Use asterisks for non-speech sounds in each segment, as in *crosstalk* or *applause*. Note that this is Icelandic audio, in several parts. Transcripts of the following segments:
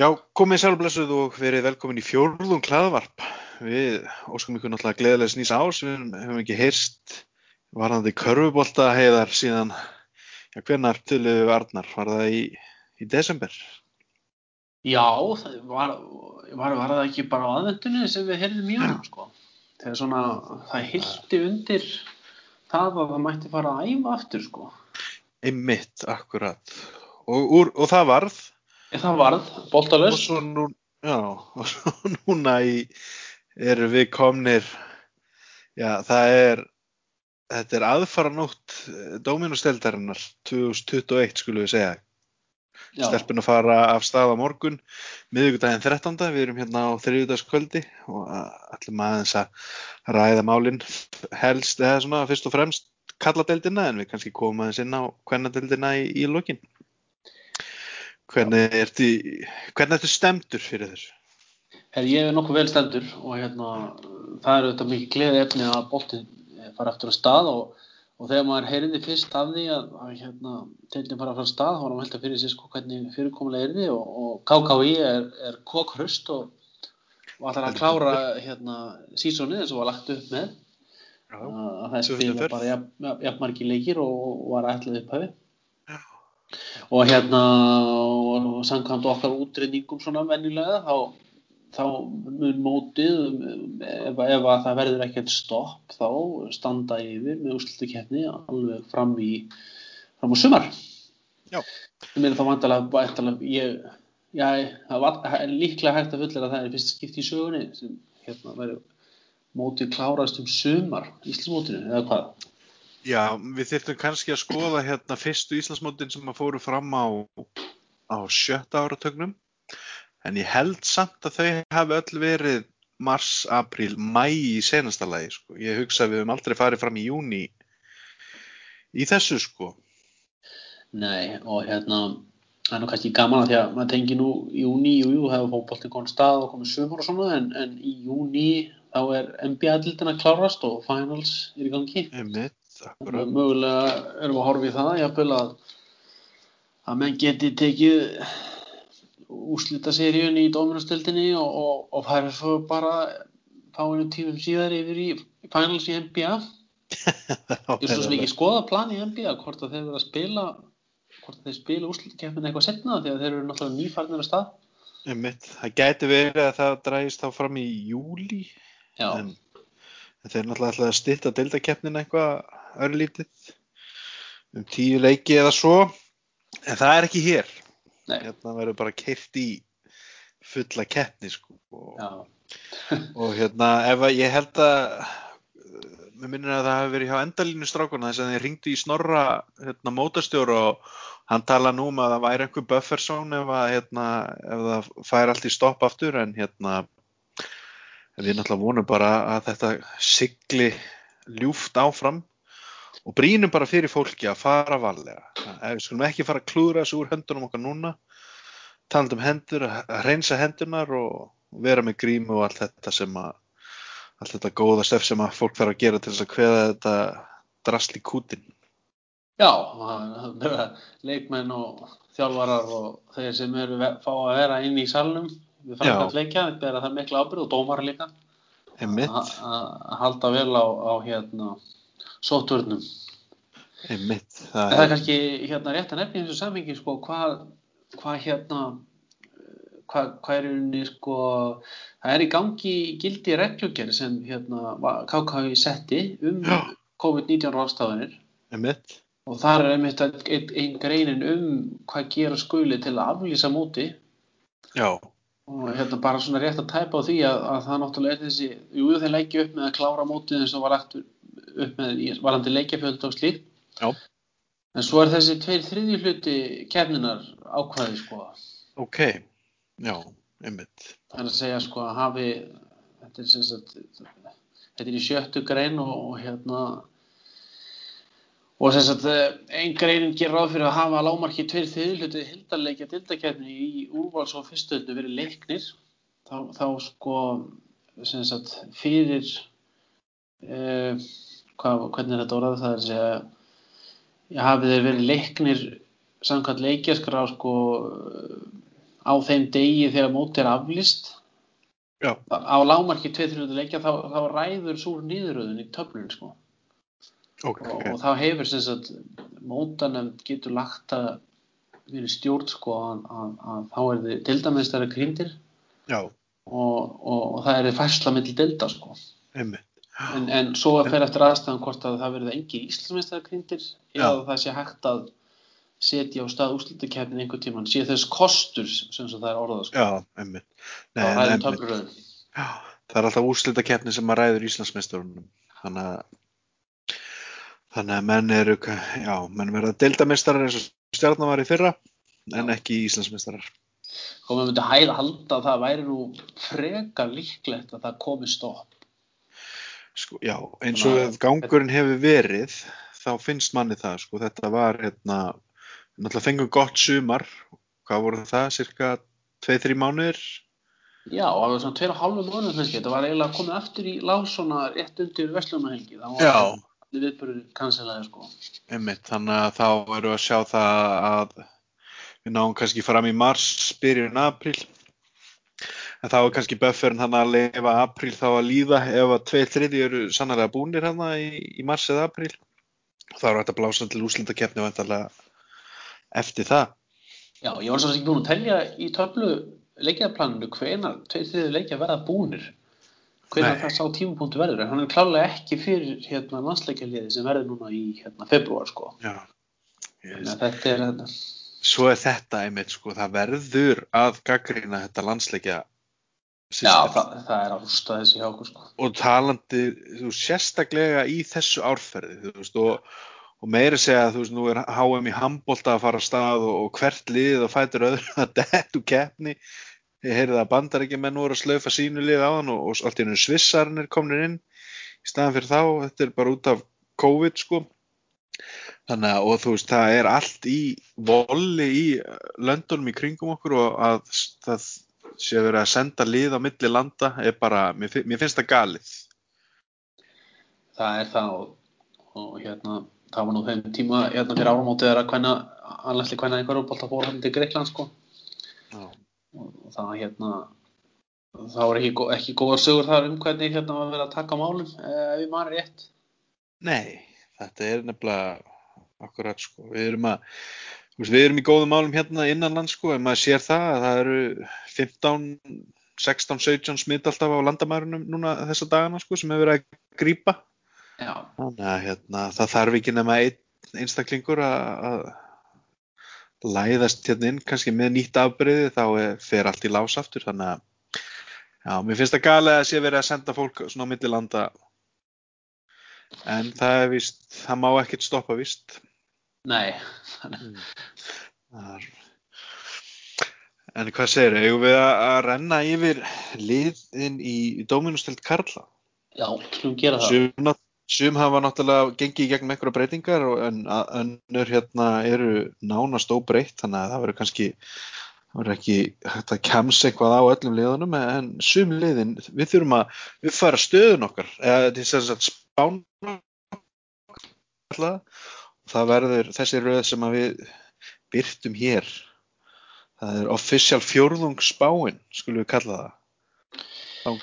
Já, komið sælblessuð og verið velkomin í fjórðum klaðvarp. Við óskum ykkur náttúrulega gleðilega snýsa ás, við hefum ekki heyrst varðandi körfubolta heiðar síðan, já hvernar töluðu við Arnar, var það í, í desember? Já, var, var, var það ekki bara á aðvendunni sem við heyrðum í honum sko. Þegar svona, það hildi undir það að það mætti fara að æfa aftur sko. Einmitt, akkurat. Og, úr, og það varð En það varð, og boltalöst. svo, nú, já, og svo *laughs* núna í, erum við komnir, já það er, þetta er aðfaranótt Dóminusteldarinnar 2021 skulum við segja. Já, Stelpun að fara af stað á morgun, miðvikudaginn 13. Við erum hérna á þriðjudagskvöldi og ætlum aðeins að ræða málinn helst eða svona fyrst og fremst kalladeildina en við kannski komum aðeins inn á kvennadeildina í, í lokin. Hvernig ertu, hvernig ertu stemdur fyrir þessu? Her, ég er nokkuð vel stendur og hérna, það er auðvitað mikið gleði efni að boltinn fara aftur á stað og, og þegar maður heyrði fyrst af því að, að hérna, deildin fara aftur á stað þá var hann velta fyrir sig sko hvernig fyrirkomulega er því og, og KKI er, er kokhrust og, og ætlar að klára hérna sísonið eins og var lagt upp með Já. að það er spila bara jafn, jafn, jafn margir leikir og, var ætlað upphafi Já. Og hérna og, og samkvæmt okkar útreyningum svona venjulega þá, þá mun mótið ef, ef að það verður ekkert stopp þá standa yfir með úrslutukeppni alveg fram í fram á sumar. Ég meina þá vandalega ég, já, það var, það er líklega hægt að fullera að það er fyrsta skipti í sögunni sem hérna verður mótið klárast um sumar Íslandsmótinu eða hvað Já, við þyrftum kannski að skoða hérna fyrstu Íslandsmótin sem að fóru fram á, á sjötta áratögnum en ég held samt að þau hafi öll verið mars, apríl, mæ í senasta lagi sko. Ég hugsa að við höfum aldrei farið fram í júni í þessu sko. Nei, og hérna það er nú kannski gaman að því að maður tengi nú í júni, jú, jú, hefur fótboltinn komið af stað og komið sumar og svona, en, en í júni þá er NBA-dildin að klárast og finals er í gangi Einmitt, akkurat. mögulega erum við að horfa í það, jafnvel að að menn geti tekið úslita seríun í Dóminustildinni og, og, og færi svo bara fáinu tímum síðar yfir í finals í NBA *laughs* Ég er svo sem ekki skoða plan í NBA hvort að þeir verða að spila hvort að þeir spila úrslutakeppnin eitthvað setna að þeir eru náttúrulega nýfarnir að stað. Einmitt, það gæti verið að það drægist þá fram í júli en, en þeir náttúrulega ætlaði að stytta deildakeppnin eitthvað örlítið um tíu leiki eða svo. En það er ekki hér. Nei, hérna verður bara keirt í fulla keppni sko. Og, *laughs* og hérna ef að ég held að mér minnir að það hafi verið hjá endalínu strákuna þess að þeir ringdu í snorra hérna, mótastjóra og hann tala nú um að það væri einhver bufferzone ef, að, hérna, ef það fær allt í stopp aftur. En hérna en við náttúrulega vonum bara að þetta sigli ljúft áfram og brínum bara fyrir fólki að fara varlega. Ef við skulum ekki fara að klúðra þessu úr höndunum okkar núna, talað um hendur, að reynsa hendunar og vera með grímu og allt þetta sem að, allt þetta góða stef sem að fólk þarf að gera til þess að kveða þetta drasl í kútin. já leikmenn og þjálfarar og þeir sem eru fá að vera inn í salnum við framkvæmt leikja, þetta er það mikla ábyrgð og dómar líka að að halda vel á, á hérna sótturnum einmitt. Það það er kannski hérna rétt að nefna í þessu samhengi sko hvað hva, hérna hvað hva er rauninni sko það er í gangi gildi reglugerð sem hérna KKI setti um Já. COVID-19 ráðstafanir og þar er einmitt ein, ein, ein greinin um hvað gera skuli til að aflýsa móti já, og hérna bara svona rétt að tæpa á því að, að það náttúrulega er þessi, jú þeir leggja upp með að klára mótið eins og var lagt upp með í varandi leikjafjöld og slíkt. Já. en svo er þessi tveir þriðju hluti kefninar ákvæði sko. Ok, já, einmitt, það er að segja sko að hafi þetta er sem sagt þetta er í sjöttu grein og, og hérna og sem sagt einn greinin gerir ráð fyrir að hafa lámarki tveir þriðju hluti hildarleikja dildakefni í úrvals og fyrstöldnu verið leiknir. Þá, þá sko sem sagt fyrir eh, hvað, hvernig er þetta orðað það er að segja já, hafið þeir verið leiknir samkvæmt leikjaskrá sko á þeim degi þegar mót er aflist Já. á lámarki 2-3 leikja þá, þá ræður súr nýðuröðun í töflun sko. Ok. og, og þá hefur sem sagt mótanemnd getur lagt að fyrir stjórn sko að, að, að þá er þið deildamestari krýndir Já, og, og, og það er færsla milli deilda sko einmitt. En, en svo að fer eftir aðstæðan hvort að það verður engin íslensmestari krýndir eða það sé hægt að setja á stað úrslutakefnin einhvern tíman sé þess kostur sem það er orðað sko Já, einmitt. Nei, en einmitt. Já, það er alltaf úrslitakeppni sem að ræður Íslandsmeistarunum. Þannig að þannig að menn eru, já, menn verða deildameistarar eins og stjarnan var í fyrra, en Já. ekki Íslandsmeistarar. og maður myndi hæða halda að það væri nú frekar líklegt að það komi stopp Sko, já, eins og Svona- gangurinn hefur verið, þá finnst manni það, sko, þetta var, hérna, náttúrulega fengum gott sumar, hvað voru það, cirka 2-3 mánuðir? Já, það var svona tveir og hálfu mánuð kannski, þetta var eiginlega komið aftur í lásona rétt undir Vestlunarhelgi, það var allir viðbörður kanselaði sko. Einmitt, þannig að þá við að sjá það að við náum kannski fram í mars, byrjun apríl en þá er kannski bufferinn hann að leifa apríl þá að líða ef að tveir þriði eru sannarlega búnir hann í, í mars eða apríl. Þá er þetta blása til úrslitakeppni vantarlega eftir það. Já, ég var svo ekki búin að telja í töflu leikjaplaninu hvenar tveir þriði leikja verða búnir, hvenar Nei. það sá tímapunktu verður, en hann er klálega ekki fyrir hérna landsleikjaliði sem verður núna í hérna februar sko. Að þetta er hérna, svo er þetta einmitt sko, það verður að gaggrina þetta landsleikja já, það, það er að rústa þessu hjá okkur sko. og talandi þú, sérstaklega í þessu árferði þú veist, og, og meiri segja þú veist, nú er HM í handbólta að fara af stað og, og hvert lið og fætur öðru *laughs* að dettu keppni. Ég heyrði að bandar ekki menn voru að slaufa sínu lið á hann og, og allt í hennu svissarnir komnir inn í staðan fyrir þá, þetta er bara út af COVID sko. Þannig að og þú veist það er allt í voli í löndunum í kringum okkur og að það sé verið að senda lið á milli landa er bara, mér, mér finnst það galið. Það er það og, og hérna það var nú þeim tíma hérna fyrir áramótið er að hvenna annarli hvenna einhverjum bólta fór hann til Greikland sko. Já. og það hérna það var ekki, ekki góðar sögur þar um hvernig hérna var verið að taka málum eh, ef ég maður rétt. Nei, þetta er nefnilega akkurat sko, við erum að við erum í góðum málum hérna innanlands sko, en maður sér það að það eru 15, 16, 17 smitt alltaf á landamærunum núna þessa dagana sko, sem hefur verið að grípa. Já, þannig að hérna, það þarf ekki nema einn einstaklingur að læðast hérna inn kannski með nýtt afbreyði þá er, fer allt í lás aftur. Þannig að já, mér finnst það galið að sé verið að senda fólk svona á milli landa. En það er víst, það má ekkert stoppa víst nei er- En hvað segir, eigum við að renna yfir liðin í, Dóminustelt Karla? já, skulum gera það. Sum, sum hafa náttúrulega gengið í gegnum einhverja breytingar og en önnur hérna eru nánast óbreytt þannig að það verður kannski það verður ekki hægt að kemsa eitthvað á öllum liðunum en sum liðin, við þurfum að við fara stöðun okkar eða til þess að spána okkar það verður þessi röð sem við byrtum hér. Það er official fjórðungsspáin skulum við kalla það.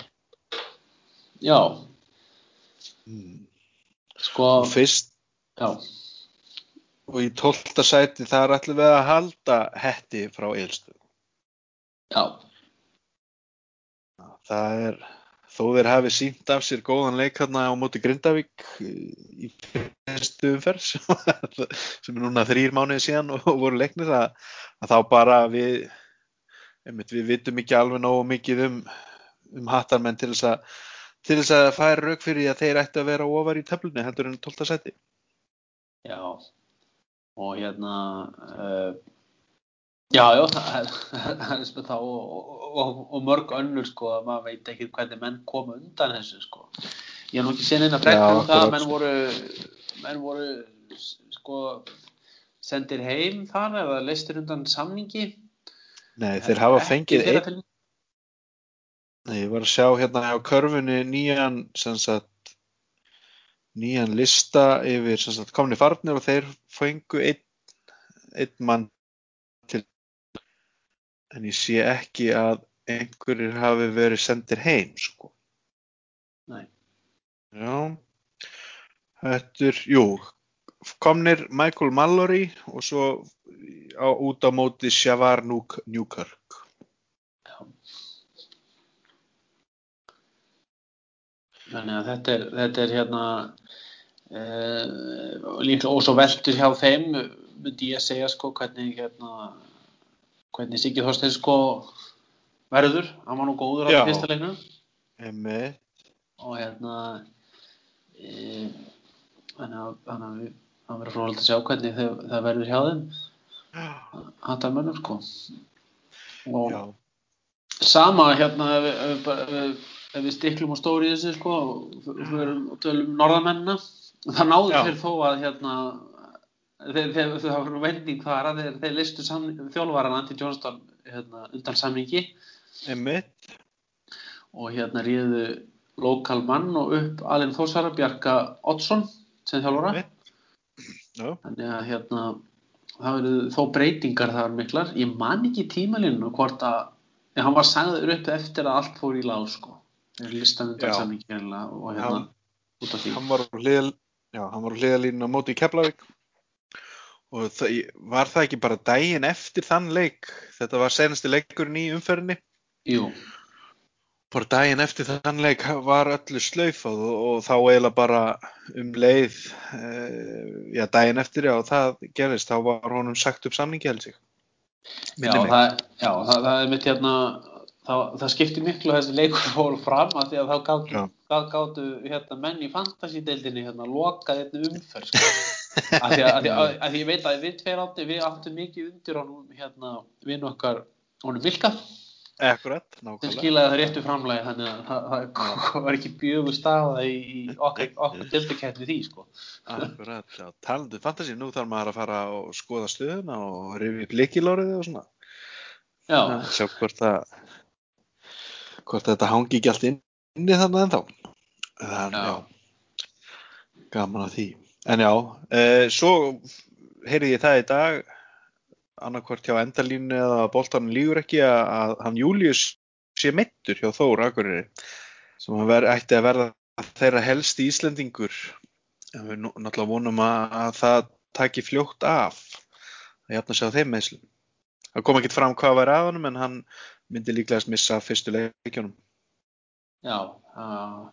Já, mm. sko og fyrst já, og í tólta sæti þar ætlum við að halda hetti frá Eilstöð. já, Það er, þó þeir hafi sínt af sér góðan leik hérna á móti Grindavík í fyrstu umferð *laughs* sem, er núna þrýr mánuði síðan og voru leiknir að, að þá bara við, einmitt, við vitum ekki alveg nógu mikið um, um hattarmenn til þess að til þess að færa rauk fyrir að þeir ættu að vera ofar í töflunni heldur en 12. seti. já og hérna uh, já, já það er, er spil þá og, og, og, mörg önnur sko að maður veit ekki hvernig menn koma undan þessu sko ég hef nú ekki neina frekar Já, um það að menn sko. voru menn voru sko sendir heim þar eða leistir undan samningi Nei, þeir hafa fengið einn Nei, ég var að sjá hérna á körfunni nýjan sagt nýjan lista yfir sagt komni farnir og þeir fengu einn einn mann en ég sé ekki að einhverjir hafi verið sendir heim sko. Nei. Já, þetta er, jú, komnir Michael Mallory og svo á, út á móti Shavar Newkirk. Þannig að þetta er, þetta er hérna uh, líklega og svo veldur hjá þeim myndi ég segja sko hvernig hérna hvernig Siggi Þorstein sko verður, hann var nú góður á fyrsta leiknum. Og hérna e, þannig að það verður frólægt að sjá hvernig þau, það verður hjá þeim. Hattar mönnum sko. Og Já, sama hérna ef, ef, ef, ef við stiklum á stóri í þessu sko og og tölum um norðamennina það náðu Já. þeir þó að hérna þeir, það var vending þar að þeir, þeir listu þjálfaran Andy Johnston hérna, undan samningi. Einmitt. og hérna ríðu lokal mann og upp Alin Þórsara Bjarka Oddsson sem. Já, þannig að hérna það eru þó breytingar þar miklar. Ég man ekki tímalinu hvort að en hann var sagður upp eftir að allt fór í lás sko. Listan undan samningi og hérna Hann- út af því. Hann var á hliðalínu á móti í Keflavík og það, var það ekki bara daginn eftir þann leik, þetta var senasti leikurinn í umferðinni? Jú, bara daginn eftir þann leik var öllu slaufað og, og þá eiginlega bara um leið uh, já, daginn eftir, já, það gerist þá var honum sagt upp samningi held sig já, já það, það er mitt hérna það, það skipti miklu að þessi leikur *laughs* fór fram af því að þá gátu, Já. gá, gátu hérna, menn í fantasy-deildinni hérna, lokað einnig umferð sko. Af því að, að, *laughs* að, að ég veit að við tveir átti við áttum mikið undir honum hérna, vinn okkar honum Vilka Akkurat, sem nákvæmlega skilaði það réttu framlægi þannig að það, það *laughs* var ekki bjögur staða í, í okkar, okkar deildakeppni því sko. Akkurat, já, talandi fantasy, nú þarf maður að fara og skoða stöðuna og rifi upp líkilórið og svona. Já, sjá hvort að hvort þetta hangi ekki allt inni þannig ennþá. Þannig, Já. já. gaman að því en já, e, svo heyrði ég það í dag annarkvort hjá endalínu eða boltanum lígur ekki að, að hann Július sé meittur hjá Þór Akureyri sem hann ver, ætti að verða þeirra helsti Íslendingur. En við náttúrulega vonum að, að það taki fljótt af að jafna sig á þeim meðslum það kom ekkert fram hvað var að honum en hann myndi líklegast missa fyrstu leikjunum. Já uh,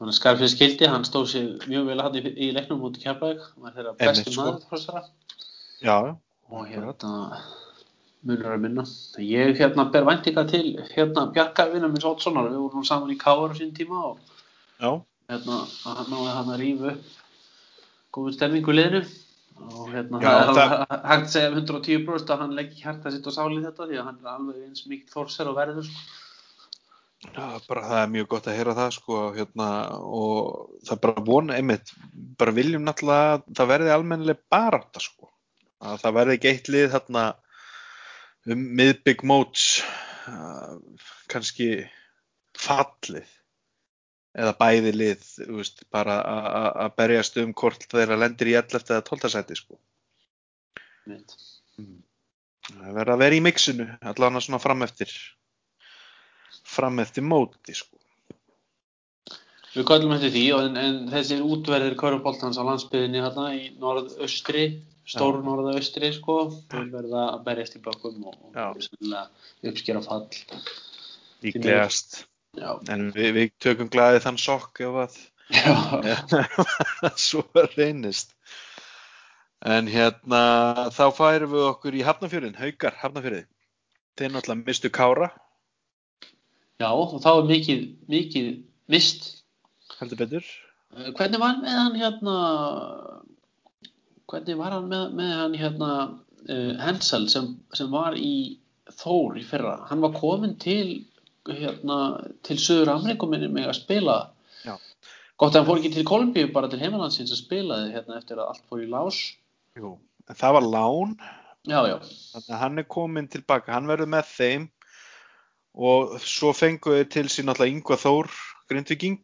Þannig að Skarfið skildi, hann stóð sér mjög vel hann í, leiknum út í Keflavík, hann var þeirra bestu sko. maður þessara já, og Akkurat. hérna munur að minna. Ég hérna ber væntinga til hérna Bjarka vinnar minn Sotsonar, við vorum saman í Káar á sín tíma og já, hérna að hann náði hann að upp góðu stemmingu liðinu og hérna Já, er það- hægt að segja um 110% að hann leggi hjarta sitt og sáli þetta því að hann er alveg eins mikið þórsar og verður sko. Bara það er mjög gott að heyra það sko hérna og það er bara von einmitt, bara viljum náttúrulega að það verði almennileg barátta sko. Að það verði ekki eitt lið þarna um miðbygg móts kannski fallið eða bæði lið veist, bara að- berjast um hvort þeirra lendir í 11 eða 12 sæti sko. Einmitt. það verði að vera í mixinu allan að svona fram eftir fram eftir móti sko Við köllum eftir því en, en þessir útverðir köruboltans á landsbyðinni hérna í norðaustri, stóru norðaustri sko, þeir verða að berjast í bökkum og, uppskera fall. líklegast Já. En við, við tökum glæði þann sokk ef að *laughs* svo reynist. En hérna, þá færum við okkur í Hafnafjörðin, Haukar Hafnafjörði. Þeir náttúrulega mistu Kára, Já, og þá er mikið, mikið mist. heldur betur. Eh, Hvernig var með hann hérna, hvernig var hann með, með hann hérna uh, Hensel sem, sem var í Þór í fyrra? Hann var komin til hérna, til Suður Amerikuminni með að spila. Já. Gott að hann fór ekki til Kolumbíu bara til heimalandsins að spilaði hérna eftir að allt fór í lás. Jú. En það var lán, Já, já. þannig að hann er komin tilbaka, hann verður með þeim og svo fengu þeir til sín náttúrulega Ingvar Þór Grindviking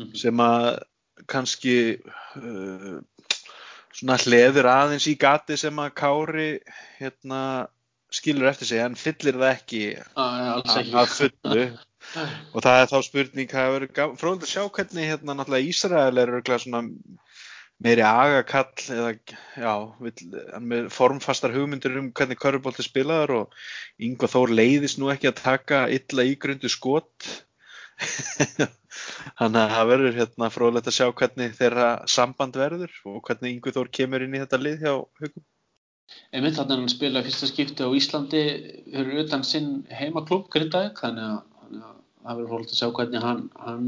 Mhm. sem að kannski uh, svona hleður aðeins í gati sem að Kári hérna skilur eftir sig en fyllir það ekki alls ekki. að fullu *laughs* og það er þá spurning fróðilegt að sjá hvernig hérna Ísrael er svona meiri agakall eða já, vill, með formfastar hugmyndir um hvernig körfubolti spilaður og Ingo Þór leiðist nú ekki að taka illa ígrundu skot. *laughs* Þannig að það verður hérna fróðilegt að sjá hvernig þeirra samband verður og hvernig Ingo Þór kemur inn í þetta lið hjá hugum Einmitt þannig að hann spila fyrsta skipti á Íslandi fyrir utan sinn heimaklub Grindavík þannig að, það verður fólk að sjá hvernig hann, hann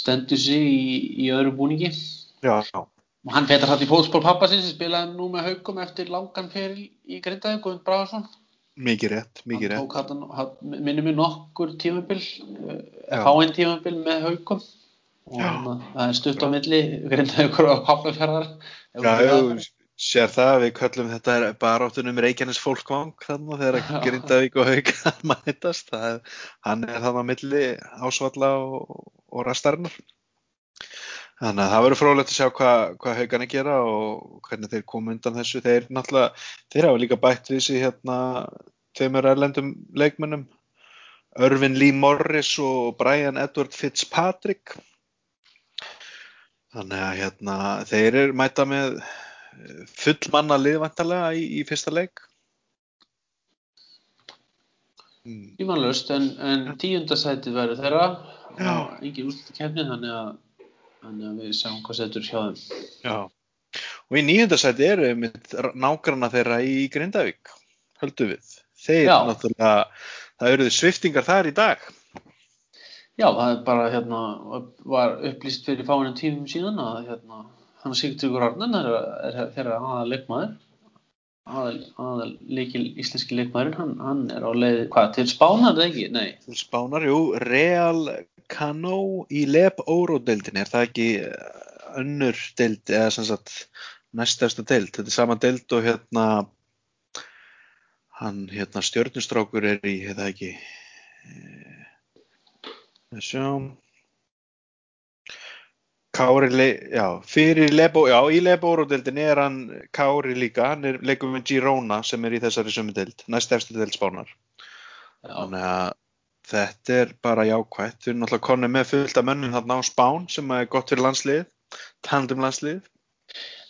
stendur sig í, í öðru búningi. Já, já, og hann fetar hatt í fótspól pappa sinns sem spilaði nú með haugum eftir langan feril í Grindavík Guðmund Bragarsson mikið rétt, mikið hann rétt. tók hann, hann minnum við nokkur tímabil Já. fáinn tímabil með haugum og hann, það er stutt á milli Grindavíkur og Hafnarfjörðar Já, já, sér það, við köllum þetta er baráttunum Reykjanes fólkvang þannig þegar Já. Grindavík og Hauka *laughs* mætast, það er, hann er þannig á milli ásvalla og, og rastarinnar. Þannig að það verður frólægt að sjá hvað hva Haukan að gera og hvernig þeir koma undan þessu. Þeir náttúrulega, þeir hafa líka bætt við sig hérna tveimur erlendum leikmönnum, Örvin Lee Morris og Brian Edward Fitzpatrick. Þannig að hérna, þeir eru mæta með fullmanna liðvantarlega í, í fyrsta leik. Mm. Ívanlust, en, en tíundasætið verður þeirra engin úrsluta kefni þannig að, þannig að við sjáum hvað setur hjá þeim Já. Og í nýjundasæti eru einmitt nágrana þeirra í Grindavík, höldum við. Þeir Já. náttúrulega, það eruðu sviftingar þar í dag. Já, það er bara hérna var upplýst fyrir fáinum tímum síðan að hérna hann Sigtryggur Arnan er, er þeirra aðal leikmaður aðal leikil íslenski leikmaðurinn hann, hann er á leið, hvað, til Spánar eða ekki? Nei, Til Spánar, jú, Real Cano í Leb Oro-deildinni, er það ekki eh, önnur deild, eða sem sagt næstæðsta deild, þetta er sama deild og hérna hann, hérna stjörnustrákur er í, hefða ekki það sjá Kári, já, fyrir Lebo, já, í Lebo Oro-deildinni er hann Kári líka, hann er leikum með Girona sem er í þessari sömu deild, næstæðsta deild Spánar. Þannig að þetta er bara jákvætt. Við erum náttúrulega konið með fullt af mönnum þarna á Spán sem er gott fyrir landslið, tandem landslið.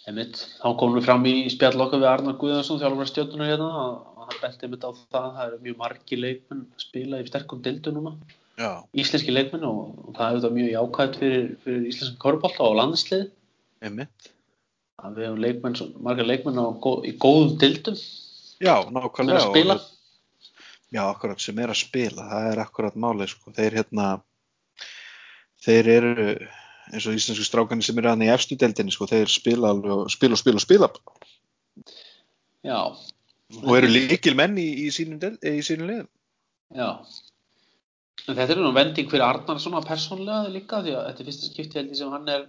einmitt þá komum við fram í spjall okkar við Arnar Guðarsson þjálfur stjórnunar hérna og hann benti einmitt á það að það eru mjög margi leikmenn spila í sterkum deildu núna Já. íslenski leikmenn og, og það hefur það mjög jákvæmt fyrir, fyrir íslenski korfbólta og landslið Einmitt. að við hefum leikmenn, svo- marga leikmenn á, í góðum dildum Já, nákvæmlega. Að Já, akkurat, sem er að spila. Það er akkurat málið, sko. Þeir hérna, þeir eru eins og íslensku strákanir sem eru hann í efstu deildinni, sko. Þeir spila alveg spila og spila og spila. já, Og eru líkil menn í, í sínum, í sínum liðum. já en þetta er nú vending fyrir Arnar svona persónlega líka því að þetta er fyrsta skipti held ég sem hann er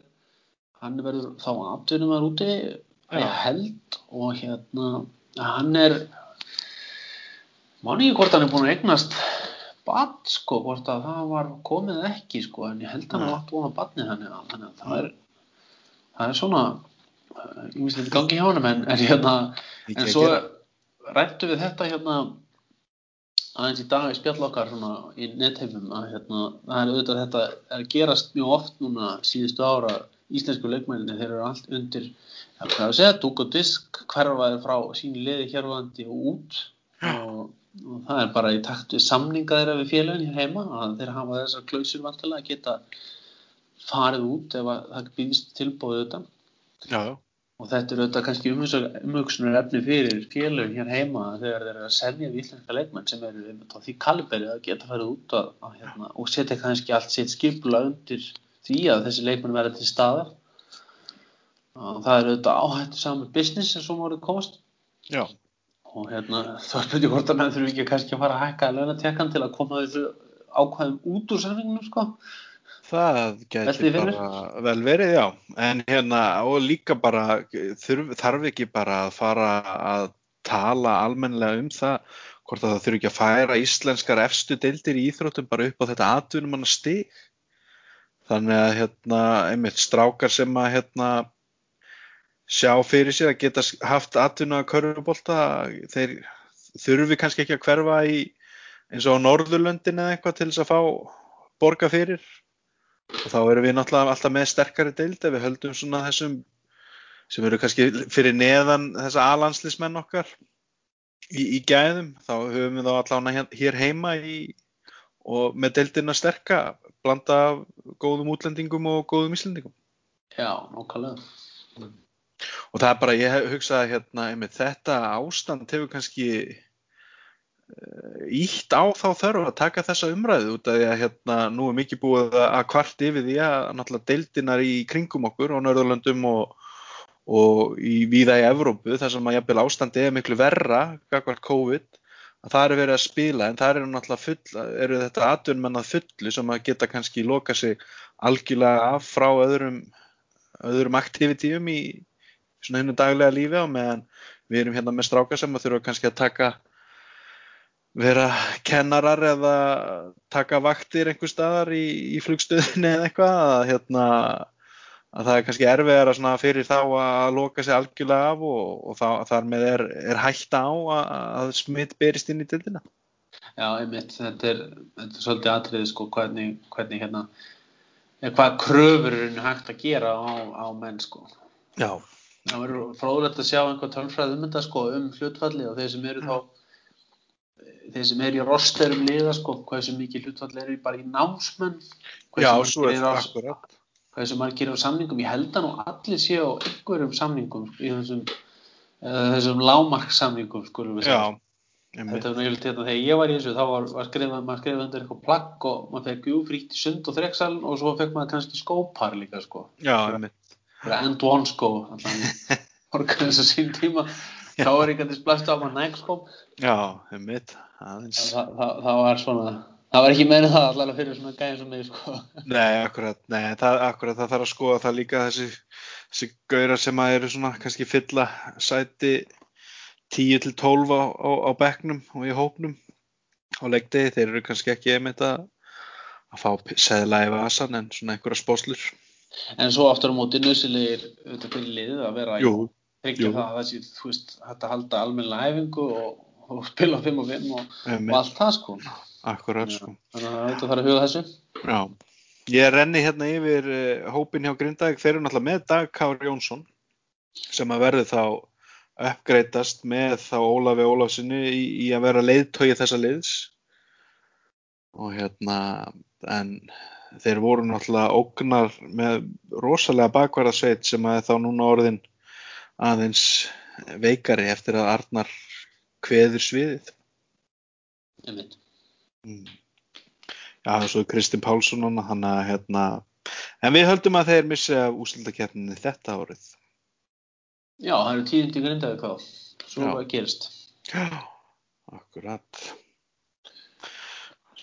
hann verður þá aftunum að úti Já. ég held og hérna hann er man ekki hvort hann er búin að eignast bad sko, hvort að það var komið ekki sko, en ég held hann Nei. að átt vona badni þannig að, þannig að það er það er svona ég minnst þetta gangi hjá hann en, en hérna en að svo rættu við þetta hérna aðeins í dag í spjall okkar svona í netheimum að hérna það er auðvitað þetta er að gerast mjög oft núna síðustu ára íslensku leikmælinni þeir eru allt undir ja, hvað að segja, dúk og disk hverfaði frá sínu liði hér á landi og út og, og það er bara í takt við samninga þeirra við félagin hér heima að þeir hafa þessar klausur vantilega að geta farið út ef að það býðist tilbúið auðvitað Já, og þetta er auðvitað kannski umhugsunar efni fyrir félögin hér heima þegar þeir eru að selja við íslenska leikmenn sem eru einmitt á því kaliberi að geta farið út að, að, hérna, og setja kannski allt sitt skipula undir því að þessi leikmenn verða til staðar. Og það er auðvitað áhættu saman business sem svo mórið komast. Já. Og hérna þá er spurning hvort að menn þurfi ekki kannski að fara að hækka launatekkan til að koma þessu ákvæðum út úr samningnum sko Það fyrir bara vel verið, já. En hérna, og líka bara, þurf, þarf ekki bara að fara að tala almennilega um það, hvort að það þurfi ekki að færa íslenskar efstu deildir í íþróttum bara upp á þetta atvinnumanna stig. Þannig að, hérna, einmitt strákar sem að, hérna, sjá fyrir sér að geta haft atvinnu að körfubolta, þeir, þurfi kannski ekki að hverfa í eins og Norðurlöndin eða eitthvað til þess að fá borga fyrir. Og þá erum við náttúrulega alltaf með sterkari deild ef við höldum svona þessum sem eru kannski fyrir neðan þessa alanslismenn okkar í, í gæðum. Þá höfum við þá allavega hér heima í, og með deildina sterka blanda góðum útlendingum og góðum íslendingum. Já, nokkalega og það er bara, ég hugsaði hérna einmitt, þetta ástand hefur kannski ítt á þá þörf að taka þessa umræðu út af því að hérna nú er mikið búið að kvart yfir því að náttúrulega deildinar í kringum okkur á Norðurlöndum og, og í víða í Evrópu þar sem að jafnvel ástandi er miklu verra gagvart COVID að það eru verið að spila en það eru náttúrulega full eru þetta atvinnmenn að fullu sem að geta kannski loka sig algjörlega af frá öðrum öðrum aktivitíum í svona hennu daglega lífi á meðan við erum hérna með stráka sem að þurfa kannski að taka vera kennarar eða taka vaktir einhver staðar í, í flugstöðinni eða eitthvað að, hérna, að það er kannski erfiðara fyrir þá að loka sig algjörlega af og, og þá, þar með er, er hætta á að, að smitt berist inn í dildina. Já, einmitt, þetta er, þetta er svolítið atriðið sko, hvernig, hvernig hérna, hvað kröfur er hægt að gera á, á menn sko. Já. Það verður fróðilegt að sjá einhver tölfræð um þetta sko, um hlutfalli og þeir sem eru þá þeir sem er í rosterum liða sko, hversu mikið hlutfall er bara í námsmenn Já, svo er það akkurat hversu margir á samningum, ég held að nú allir séu á einhverjum samningum í þessum, þessum lámarksamningum við segja. Þetta er náttúrulega hérna þegar ég var í þessu þá var, var skrifað, maður skrifað undir eitthvað plagg og maður fekk jú frítt í sund og þreksaln og svo fekk maður kannski skópar líka sko. Já, einmitt End one skó organ þess að sín tíma. Þá er að þess blæstu á maður nægskóm Já, einmitt það, það, það var svona það var ekki meina það allavega fyrir svona gæðin sem mig sko. Nei, akkurat, nei, það, akkurat það þarf að skoða það líka þessi, þessi gauðra sem að eru svona kannski fylla sæti 10 til 12 á, á, á bekknum og í hópnum á leikdegi, þeir eru kannski ekki einmitt að að fá seðla í vasan en svona einhverja spóslur En svo aftur á móti nöðsilegir auðvitað fyrir liðið að vera Jú, tryggja það að þessi, þú veist, hægt að halda almenna æfingu og, og spila 5 og 5 og, og allt það sko. Akkurat sko. Þannig að það auðvitað þarf að huga þessu. Já, ég renni hérna yfir uh, hópin hjá Grindavík, þeir eru náttúrulega með Dag Kár Jónsson sem að verði þá uppgreitast með þá Ólafi Ólafsinni í, í að vera leiðtögi þessa liðs. Og hérna en þeir voru náttúrulega ógnar með rosalega bakverðarsveit sem að þá núna orðin aðeins veikari eftir að Arnar kveður sviðið. Mm. Já, er Kristinn Pálsson hann að hérna en við höldum að þeir missi af úsildaketninni þetta árið. Já, það eru tíðindi grindaði hvað svo hvað gerist. Já, akkurat.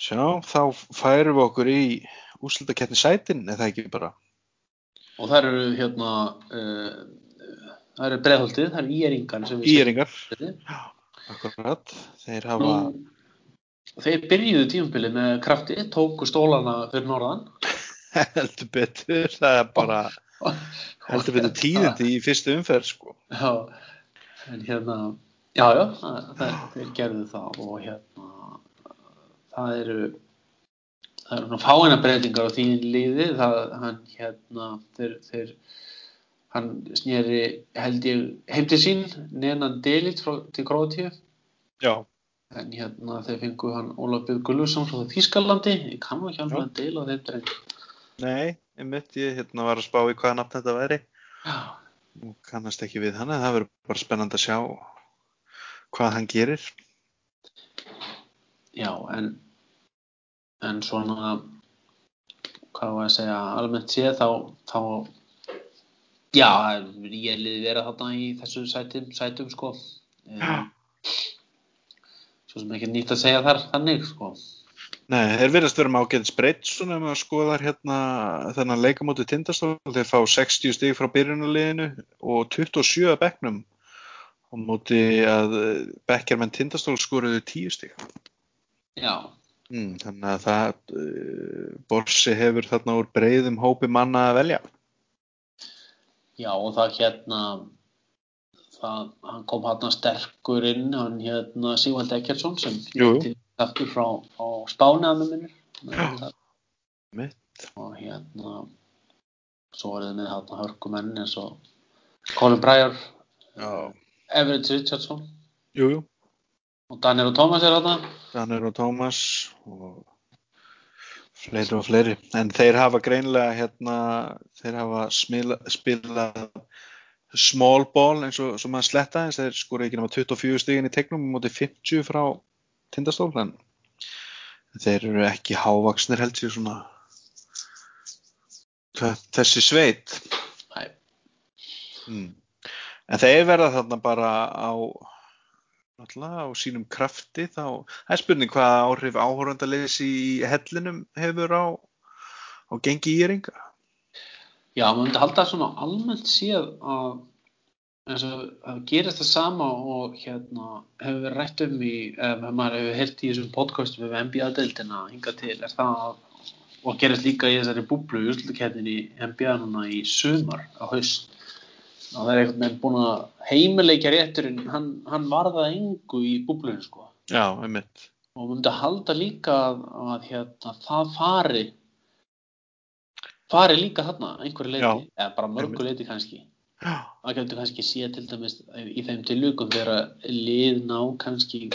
Sjá, þá færum við okkur í úsildaketni sætin, eða ekki bara og það eru hérna uh, það eru breiðholtið, það eru íeringar skemmtum. akkurat þeir hafa Nú, þeir byrjuðu tímabilið með krafti, tóku stólana fyrir norðan *laughs* heldur betur það er bara heldur betur tíðindi í fyrstu umferð sko. Já, en hérna já, já, þeir gerðu það og hérna það eru það eru nú fáina breytingar á því liði. Það, hann hérna þeir, þeir hann snýri held ég heim til sín nenan Delitt frá, til Króatíu. Já, en hérna þeir fengu hann Ólaf Björg Gulluðsson frá Þýskalandi. Ég kann nú ekki alveg að deila þeim dreng. Nei, einmitt ég hérna var að spá í hvaða nafn þetta væri. Já, og kannast ekki við hann það verður bara spennandi að sjá hvað hann gerir. Já, en en svona hvað var að segja, almennt séð þá, þá já, ég liði vera þarna í þessu sætum, sætum sko. Um, svo sem ekki nýtt að segja þar þannig sko. Nei, þeir verðast vera með ágæðis breytt svona ef maður skoðar hérna þennan leikamóti tindastól, þeir fá 60 stig frá byrjunarliðinu og 27 að bekknum og móti að bekkjarmenn tindastól skoruðu 10 stig. Já, mm, þannig að það uh, Borsi hefur þarna úr breyðum hópi manna að velja já og það hérna það, hann kom hann sterkur inn, hann hérna Sigvald Ekkertsson sem til aftur frá, frá Spáni að með minnir. Já. Mitt. Og hérna, svo var það með hann hörkumenn eins og Colin Já. Everett Richardson Jú, jú. Og Daniel og Thomas er hann. Danir og Tómas og fleiri og fleiri. En þeir hafa greinlega hérna, þeir hafa smila, spilað small ball eins og sem að sletta eins þeir skora ekki nema 24 stigin í tegnum á móti 50 frá tindastól en þeir eru ekki hávaksnir held sér svona þessi sveit Nei, mm. en þeir verða þarna bara á náttúrulega á sínum krafti þá það er spurning hvaða áhrif áhórandaliðs í hellinum hefur á á gengi íringa. Já, maður myndi halda svona almennt séð að eins og að gerist það sama og hérna hefur verið rætt um í, ef maður hefur heyrt í þessum podcastum við NBA-deildina hinga til er það að, og gerist líka í þessari búblu í úrslutakettin í NBA núna í sumar á haust það er einhvern veginn búin að heimileikja rétturinn, hann, hann varða engu í búblunni sko. Já, einmitt. Og maður myndi halda líka að, að hérna, það fari fari líka þarna einhverju leiti, Já. eða bara mörgu leiti kannski. Já, það getur kannski sé til dæmis í þeim tilvíkum þegar lið ná kannski,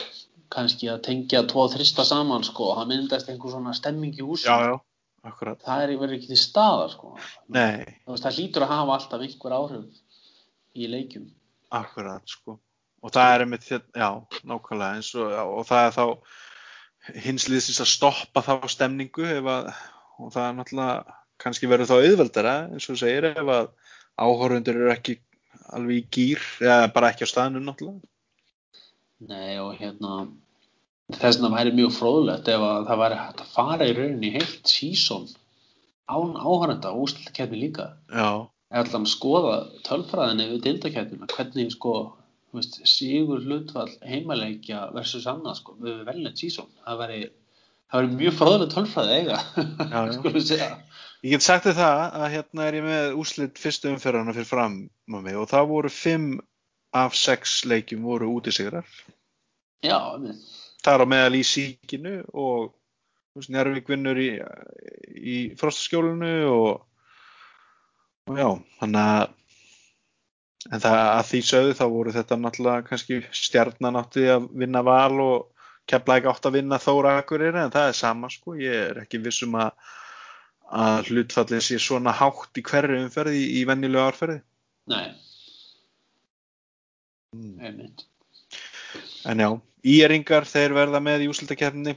kannski að tengja tvo þrista saman sko, og það myndast einhver svona stemming í húsinu. Já, já, akkurat. Það er verið ekki til staðar sko. nei, það hlýtur að hafa alltaf einhver áhrif í leikjum. Akkurat sko. Og það er einmitt hérna, já, nákvæmlega eins og, og það er þá hins liðsins að stoppa þá stemningu ef að, og það er náttúrulega kannski verður þá auðveldara eins og þú segir ef að áhorfundur eru ekki alveg í gýr eða bara ekki á staðinu náttúrulega. Nei og hérna þess vegna væri mjög fróðlegt ef að það væri hægt að fara í rauninni heilt sísón án áhörenda og úrslutakefni líka. Já, allan skoða tölfræðinni við dildakefnina hvernig sko veist, sigur hlutfall heimaleikja versus annað sko við velnett sísón það væri, það væri mjög fróðlegt tölfræði eiga Já, já. *laughs* Ég get sagt þér það að hérna er ég með úrslit fyrstu umferðarna fyrir fram mig og það voru fimm af sex leikjum voru útisigrar. Já, einmitt. Það er á meðal í síkinu og Njarvík vinnur í, í frostaskjólinu og, og já, þannig að en það að því sögðu þá voru þetta náttúrulega kannski stjarnan átti að vinna val og kepla ekki átt að vinna þóra akkurir en það er sama sko, ég er ekki vissum að að hlutfallið sé svona hátt í hverju umferði í, í venjulegu árferði. Nei, Mm. En já, íringar þeir verða með í úslutakefni.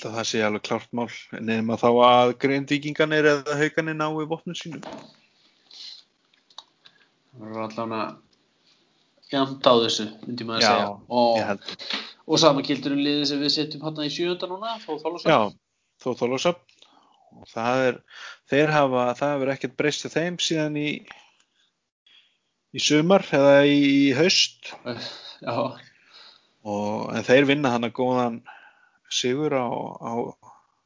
Það sé alveg klárt mál. Nefnum að þá að grindvíkinganir eða hauganir ná í vopnum sínum. Það voru allan að jæmt á þessu, myndi maður að segja. Og, Ég held. og sama kildur um liðið sem við setjum hann í sjöunda núna, þó þólusum. Já, þó þólusöfn. Og það er, þeir hafa, það hefur ekkert breyst til þeim síðan í, í sumar eða í haust. *laughs* Já, Og, en þeir vinna hann að góðan sigur á, á,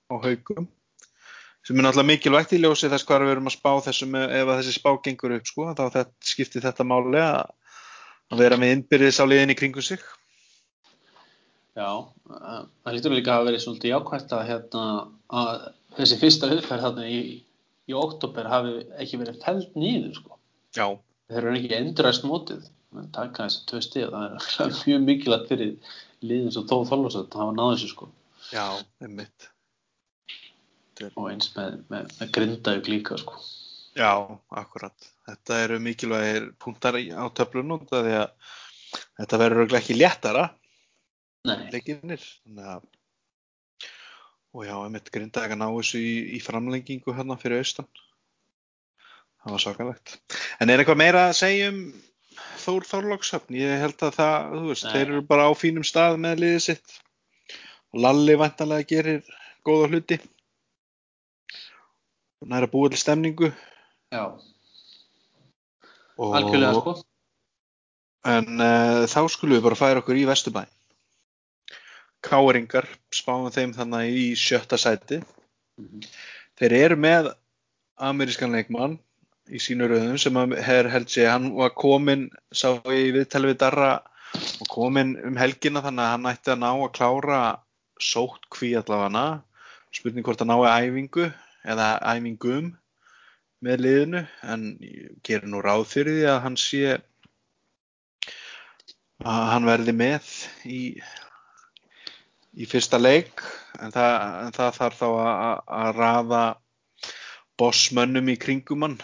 á haugum sem er náttúrulega mikilvægt í ljósi þess hvað við erum að spá þessum ef þessi spá gengur upp sko, þá þetta, skiptir þetta máli að, vera með innbyrðis á liðin í kringum sig já. eh, Það lítur líka að verið svolítið jákvæmt að, hérna, að þessi fyrsta umferð þarna í, í oktober hafi ekki verið feld nýður, sko. Já, Þeir eru ekki endurræst mótið. Það taka þessi tvö stíð, það er *laughs* mjög mikilvægt fyrir liðin sem Þóð Þólusöld að hafa náðu þessu, sko. já, einmitt Og eins með, með, með grindaug líka, sko. Já, akkurat. Þetta eru mikilvægir punktar á töflunum þetta verður örugglega ekki léttara. Nei, leikinnir og já, einmitt grindaði að ná þessu í, í framlengingu hérna fyrir austan. Það var svakalegt. En er eitthvað meira að segja um Þór Þorlókshöfn, ég held að það þú veist, Nei. þeir eru bara á fínum stað með liðið sitt. Og Lalli vantanlega gerir góða hluti og næra búið til stemningu. Já, og, algjörlega, sko. en uh, þá skulum við bara færa okkur í Vesturbæ. Káringar spáum þeim þannig í sjötta sæti. Mhm. þeir eru með amerískan leikmann í sínu rauðum sem að her held sé, hann var komin sá í viðtali við Darra og komin um helgina þannig að hann ætti að ná að klára sótt kví allavega. Spurning hvort að nái æfingu eða æfingum með liðinu en gerir nú ráð fyrir því að hann sé að hann verði með í, í fyrsta leik en það, en það þarf þá að, að rafa bossmönnum í kringum hann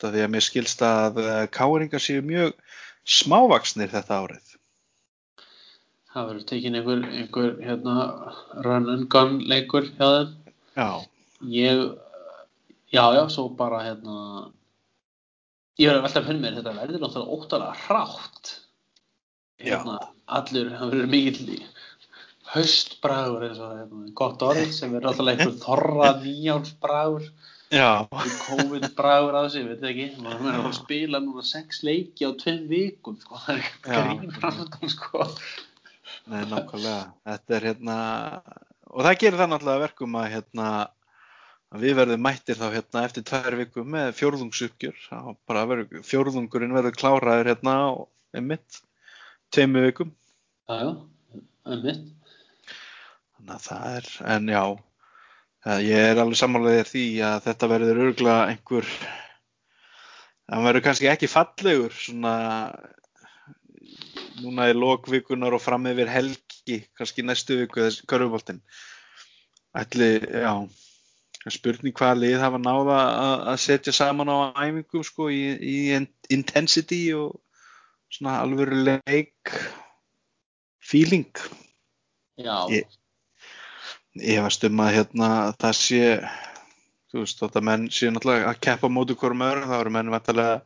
það því að mér skilst að káringar séu mjög smávaksnir þetta árið Það verður tekin einhver, einhver hérna, run and gun leikur hjá þeim. Já. Ég, já, já, svo bara hérna, ég verður veltað að finna mér, þetta verður náttúrulega óttalega hrátt. Hérna, allur, það verður mikill haustbragur eins og hérna, gott orð sem er náttúrulega einhver þorra nýjánsbragur. Já. COVID-bragur á sig, veit ekki. Maður er að spila núna sex leiki á tveim vikum, sko. Það er grín framöndan, sko. Nei, nákvæmlega. Þetta er hérna, og það gerir það náttúrulega að verkum að hérna, að við verðum mættir þá hérna eftir tvær vikum með fjórðungsuppgjör. Verður, fjórðungurinn verður kláraður hérna á einmitt, tveimu vikum. Já, já, einmitt. Þannig að það er, en já, ég er alveg sammálaðið því að þetta verður örgulega einhver, það verður kannski ekki fallegur svona núna í lokvikunar og fram yfir helgi, kannski næstu viku þessi körfuboltinn. Ætli, já, spurning hvaða lið hafa náða að að setja saman á æfingum sko í, í in- intensity og svona alvöru leik feeling. Já, Ég- Ég varst um að hérna það sé, þú veist, þótt að menn séu náttúrulega að keppa á móti hverjum öðrum, þá eru menn vantarlega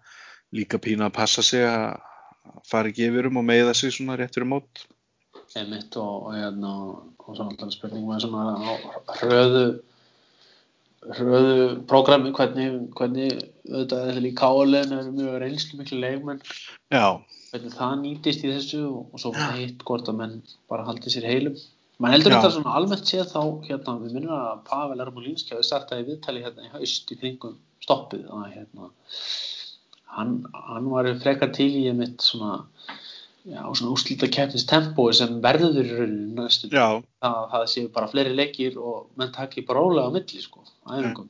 líka pína að passa sig að að fara ekki yfir um og meiða sig svona rétt fyrir mót. einmitt og, og hérna og svo náttúrulega spurning með svona á hröðu hröðu prógrami hvernig, hvernig auðvitað þetta líka kálein er mjög reynslu miklu leikmenn. Já, hvernig það nýtist í þessu og, svo heitt hvort að menn bara haldi sér heilum. Mann heldur þetta svona almennt séð þá hérna við minnum að Pavel Ermolínski hafi startaði viðtali hérna í haust í kringum stoppið. Að hérna hann, hann var frekar til í einmitt svona já, svona úslita keppnis tempói sem verður í rauninu næstu já, að það séu bara fleiri leikir og menn taki bara rólega á milli sko, æfingum.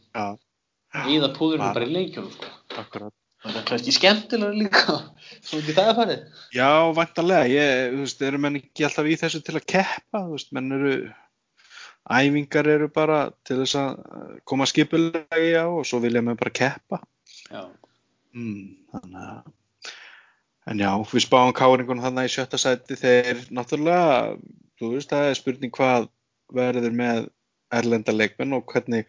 Eða púðurinn Bara- í leikjum sko. akkurat. það er kannski skemmtilega líka *laughs* svo ekki það er farið Já, vantarlega, ég, þú veist, eru menn ekki alltaf í þessu til að keppa, þú veist, menn eru, æfingar eru bara til þess að koma skipulegi á og svo vilja menn bara keppa. Mm, þannig að, en já, við spáum káringunum þannig í sjötta sæti. Þeir náttúrulega, þú veist, það er spurning hvað verður með erlenda leikmenn og hvernig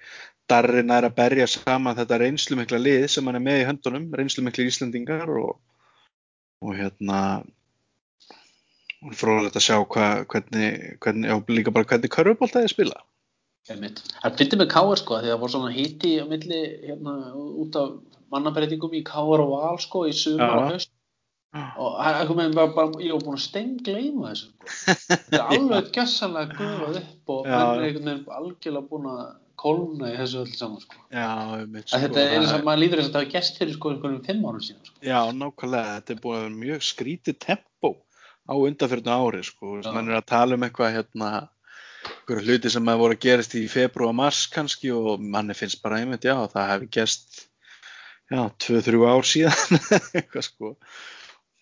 Darrin er að berja saman þetta reynslumikla lið sem hann er með í höndunum, reynslumikli Íslendingar og, og hérna, og fróðilegt að sjá hva, hvernig, hvernig, já, líka bara hvernig körfubólta er að spila. einmitt. Það fyndi með káar sko því það voru svona híti á milli hérna út af mannabreitingum í káar og val sko í sumar og höst og bara, bara, ég var búin að stengleima þessu sko. það er *laughs* alveg gjössanlega gufað upp og menn er einhvern veginn algjörlega búin að kólna í þessu öllu saman sko. Já, einmitt, að þetta er eins og maður líður þess að þetta hafa gerst fyrir sko einhverjum fimm árum síðan sko. Já, nákvæmlega, þetta er búið að vera mjög skrítið tempó á undanfjörnu ári, sko, mann er að tala um eitthvað hérna, einhverju hluti sem að voru að gerast í februar, mars kannski og manni finnst bara einmitt, já, það hefði gerst, já, tvö, þrjú ár síðan, *laughs* eitthvað sko,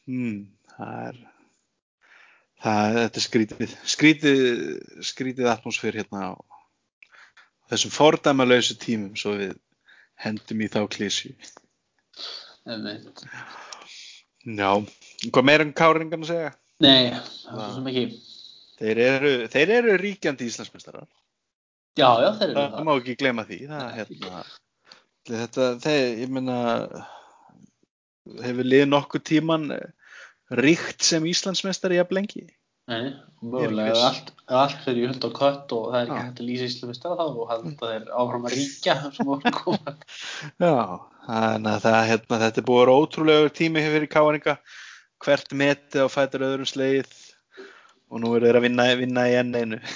hmm, það er, það er, þetta er skrítið, skrítið, skrítið atmosfér hérna á þessum fordæmalausu tímum, svo við hendum í þá klísju. Já, hvað meira um káringan að segja? nei, það er svo ekki Þeir eru, þeir eru ríkjandi Íslandsmeistarar. já, já, þeir eru Það, það má ekki gleyma því. Það, hérna, þetta, þeir, ég meina, hefur lið nokkuð tíman ríkt sem Íslandsmeistari jafn lengi? Nei, mögulega allt, allt fyrir í hund og kött og það er ekki hægt að lýsa íslumist þá og halda þeir áfram að ríkja. *laughs* Já, þannig að það, hérna, þetta er búið að ótrúlega tími hefur í káringa. Hvert metið á fætur öðrum sleið og nú eru þeir að vinna, vinna í enn einu. *laughs*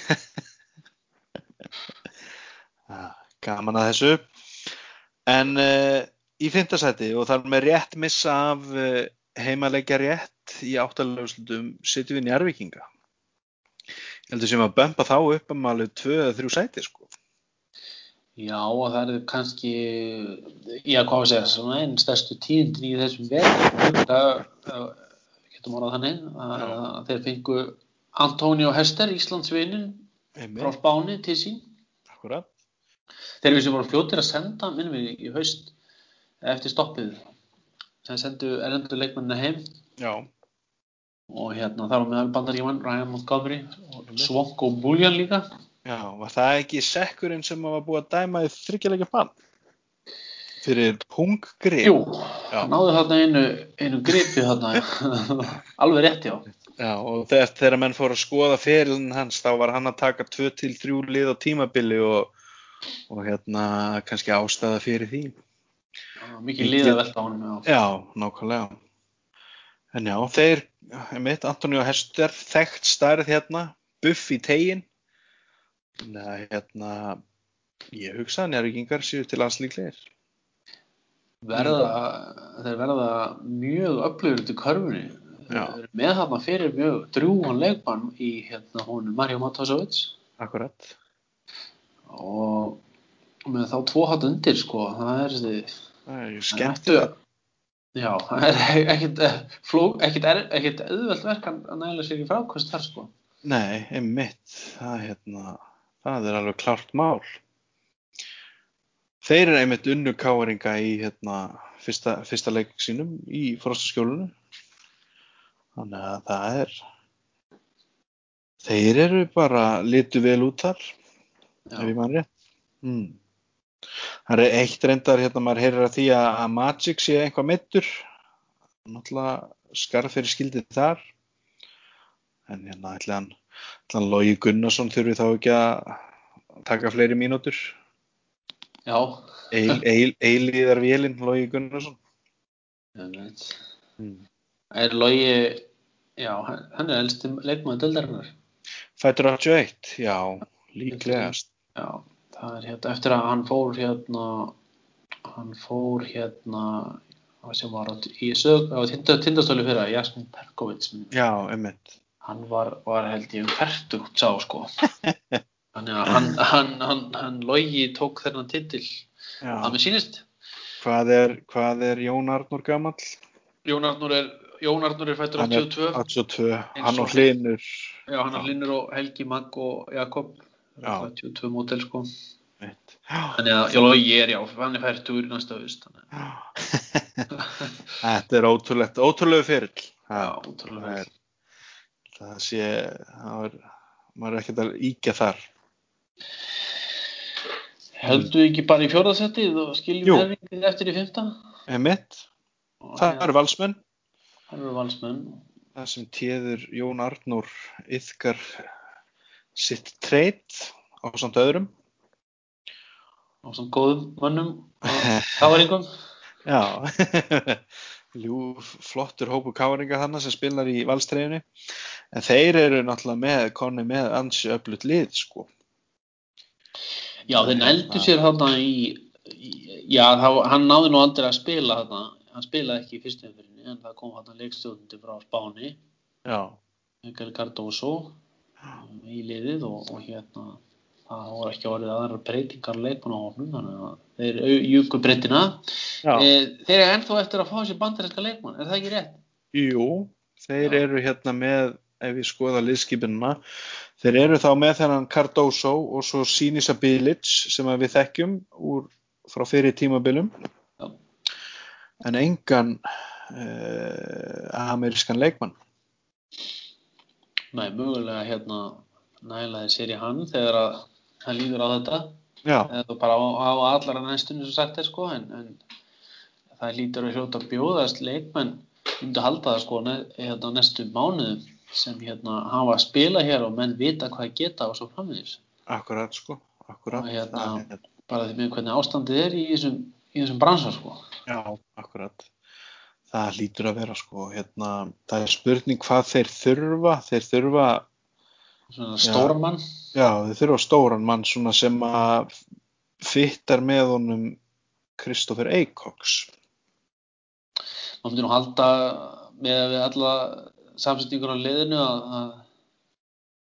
Gaman að þessu. En uh, í fintasæti og þar með rétt missa af uh, heimaleikja rétt í áttalöfslutum sitjum við njárvikinga. Ég heldur sem að bömpa þá upp tvö eða þrjú sæti sko. Já, og það er kannski, já, hvað að segja, svona einn stærstu tíðindin í þessum veginn. Það getum orðað þannig að að þeir fengu Antonio Hester, Íslandsvinin, frá Spáni til sín. akkurat. Þeir eru sem voru fljótir að senda, minnum við, í haust eftir stoppið. Þeir sendu erlendur leikmennina heim Já, og hérna þar á meðal bandaríman Ryan Montgomery og. Svonk og Buljan líka. já, var það ekki sekkurinn sem var búið að dæma í þryggjuleikja bann? Fyrir punggrip? Jú, Já. hann náði þarna einu, einu gripi þarna, *laughs* alveg rétt já. Já, og þegar, þegar menn fóru að skoða ferilin hans, þá var hann að taka 2-3 lið á tímabili og, og hérna kannski ástæða fyrir því. Mikið lið að velta honum já. Já, nákvæmlega. En já, þeir, einmitt, Antonio Hester, þekkt stærð hérna, buff í tegin. Að hérna, ég hugsa að njárvíkingar séu til landslíklegir. verða, þeir verða mjög öflugur til körfunni Já. þeir eru með þarna fyrir mjög drjúan leikmann í hérna hún Mario Matosovic Akkurat. og með þá tvo hatt undir sko það er þessi Ættu- já, *laughs* er ekkit eh, er, ekkit auðvelt verk að næla sér í frákvæmst þar sko Nei, einmitt, það, hérna, það er alveg klárt mál. Þeir eru einmitt unnu káringa í hérna, fyrsta, fyrsta leik sínum í frostaskjólinu. Þannig að það er, þeir eru bara litu vel út þar, ef ég já, mann rétt. Mm. Það er eitt reyndar, hérna, maður heyrir að því að, Magic sé eitthvað meittur. Náttúrulega skarf fyrir skildið þar. En hérna ætli hann, hann Logi Gunnarsson þurfi þá ekki að taka fleiri mínútur. já Eil, *laughs* eil, eilíðar vélinn Logi Gunnarsson. einmitt. Mm. er Logi já, hann er elsti leikmaður dildarinnar Fætur 81, já, líklegast. Já, það er hérna eftir að hann fór hérna hann fór hérna sem var í sög á tinda, tindastóli fyrir að Jasmin Perkovic Já, einmitt. hann var, var held ég um færtugt sá sko *laughs* þannig að hann, hann, hann, hann logi tók þennan titil Já. að mér sýnist Hvað er, hvað er Jón Arnór gamall? Jón Arnur er, Jón Arnur er fættur Hann er 82 82, hann og og Hlinur. já, hann er Linur og Helgi Magg og Jakob Já. 82 mótel sko þannig að já, logi er já, hann er færtugur næsta að *laughs* Þetta er ótrúlegt, ótrúlegu fyrill. Já, Það ótrúlega er, það sé, það er, maður er ekkert að íkja þar. Heldur ekki bara í fjórðasettið og skiljum erfingið eftir í fymta? Emitt, það eru valsmenn, Það eru valsmenn. það sem téður Jón Arnór yðkar sitt treyt á samt öðrum. á svona góðum mönnum og *laughs* káringum. Já, *laughs* Ljú, flottur hópu káringa þarna sem spilar í valstreyjunni. En þeir eru náttúrulega með, konni með ansi öflut lið, sko. Já, þeir nældu sér þarna í, í já, hann náði nú aldrei að spila þarna, hann spilaði ekki í fyrstu umfyrinni en það kom þarna leikstjóðundi frá Spáni, Já, Miguel Cardoso í liðið og, og hérna það voru ekki orðið aðrar breytingar leikmann á hófnum þannig að þeir juku breytina. E, þeir eru ennþá eftir að fá sér bandarinska leikmann, er það ekki rétt? Jú, þeir Já. eru hérna með, ef ég skoða liðskipinuna, þeir eru þá með þennan Cardoso og svo Sinisa Bilic sem við þekkjum úr, frá fyrir tímabilum, Já. en engan uh, amerískan leikmann. Nei, mögulega hérna nælaði sér í hann þegar að hann líður á þetta Já, eða bara á, á allara næstunni sem sagt er sko en, en það lítur að hljóta að bjóðast leikmenn myndi halda það sko hérna, næstu mánuðum sem hérna hafa að spila hér og menn vita hvað geta og svo framvegis akkurat sko, akkurat. Hérna- bara því með hvernig ástandið er í þessum, í þessum bransa sko Já, akkurat. Það lítur að vera sko, hérna, það er spurning hvað þeir þurfa, þeir þurfa stóran mann. Já, þau þurfa stóran mann svona sem að fittar með honum Kristoffer Eikoks maður myndi nú halda með alla samsetningur á liðinu að,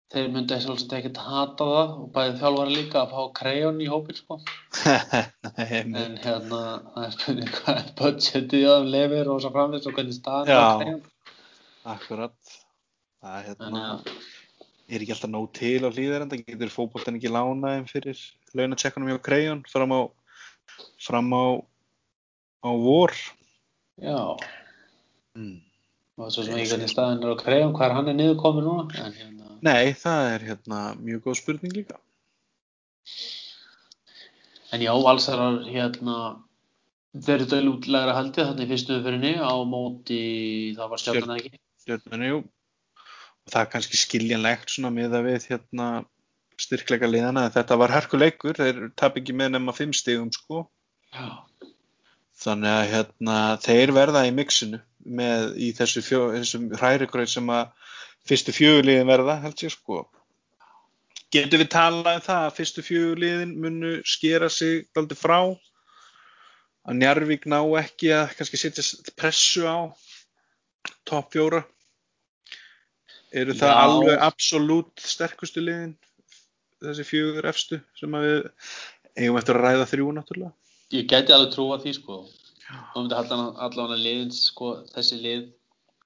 að þeir myndi ekki ekkert hata það og bæðið þjálfari líka að fá krejón í hópin sko. *laughs* en hérna það er spurning hvað er budgetið á lefir og svo framvist og hvernig staðan Já. er krejón? Akkurat. Það er hérna Þannig að- er ekki alltaf nóg til á hlýðarenda getur fótboltan ekki lánað þeim fyrir launatsekkunum hjá Krejón fram á fram á á vor? Já, mm. og svo sem ekki hvernig staðan er á krejón hvað er hann er niður komið núna. En hérna Nei, það er hérna mjög góð spurning líka. En já, valsarar hérna verður þetta útlægra haldið þannig fyrstu umfyrinni á móti það var stjórnan ekki? Stjórnunni, jú. Og það er kannski skiljanlegt svona með að við hérna styrkleika liðana þetta var herkuleikur, þeir tap ekki með nema fimm stigum sko. Já, þannig að hérna þeir verða í mixinu með í þessu fjó, þessum hrærigröð sem að fyrstu fjöguliðin verða held ég sko. Getum við talað um það að fyrstu fjöguliðin munu skera sig daldi frá? Að Njarvík ná ekki að kannski setja pressu á topp fjóra? Eru það Já. alveg absolutt sterkustu liðin þessi fjögur efstu sem að við eigum eftir að ræða þrjú náttúrulega? Ég gæti alveg trúa því sko. Þá myndi halda allavega liðin sko þessi lið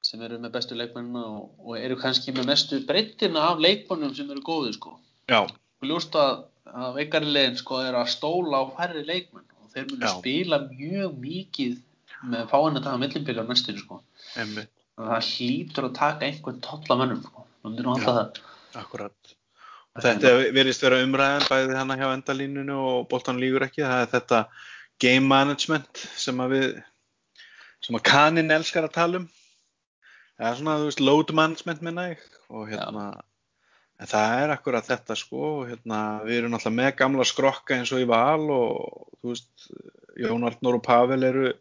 sem eru með bestu leikmennina og, og eru kannski með mestu breyttina af leikmennum sem eru góði sko Já, og ljóst að, að veikari liðin sko er að stóla á færri leikmenn og þeir munu Já. spila mjög mikið með fáinn að taka millimbili á næstinu sko og það hlýtur að taka einhvern tolla mönnum sko það Akkurat. Og þetta verðist vera umræðan bæði hana hjá endalínunu og boltan lígur ekki. Það er þetta game management sem að við, sem að kaninn elskar að tala um. Er svona, þú veist, load management minna ég. Og hérna, en það er akkurat þetta sko. Og hérna, við erum alltaf með gamla skrokka eins og í val og þú veist, Jón Arnór og Pavel eru,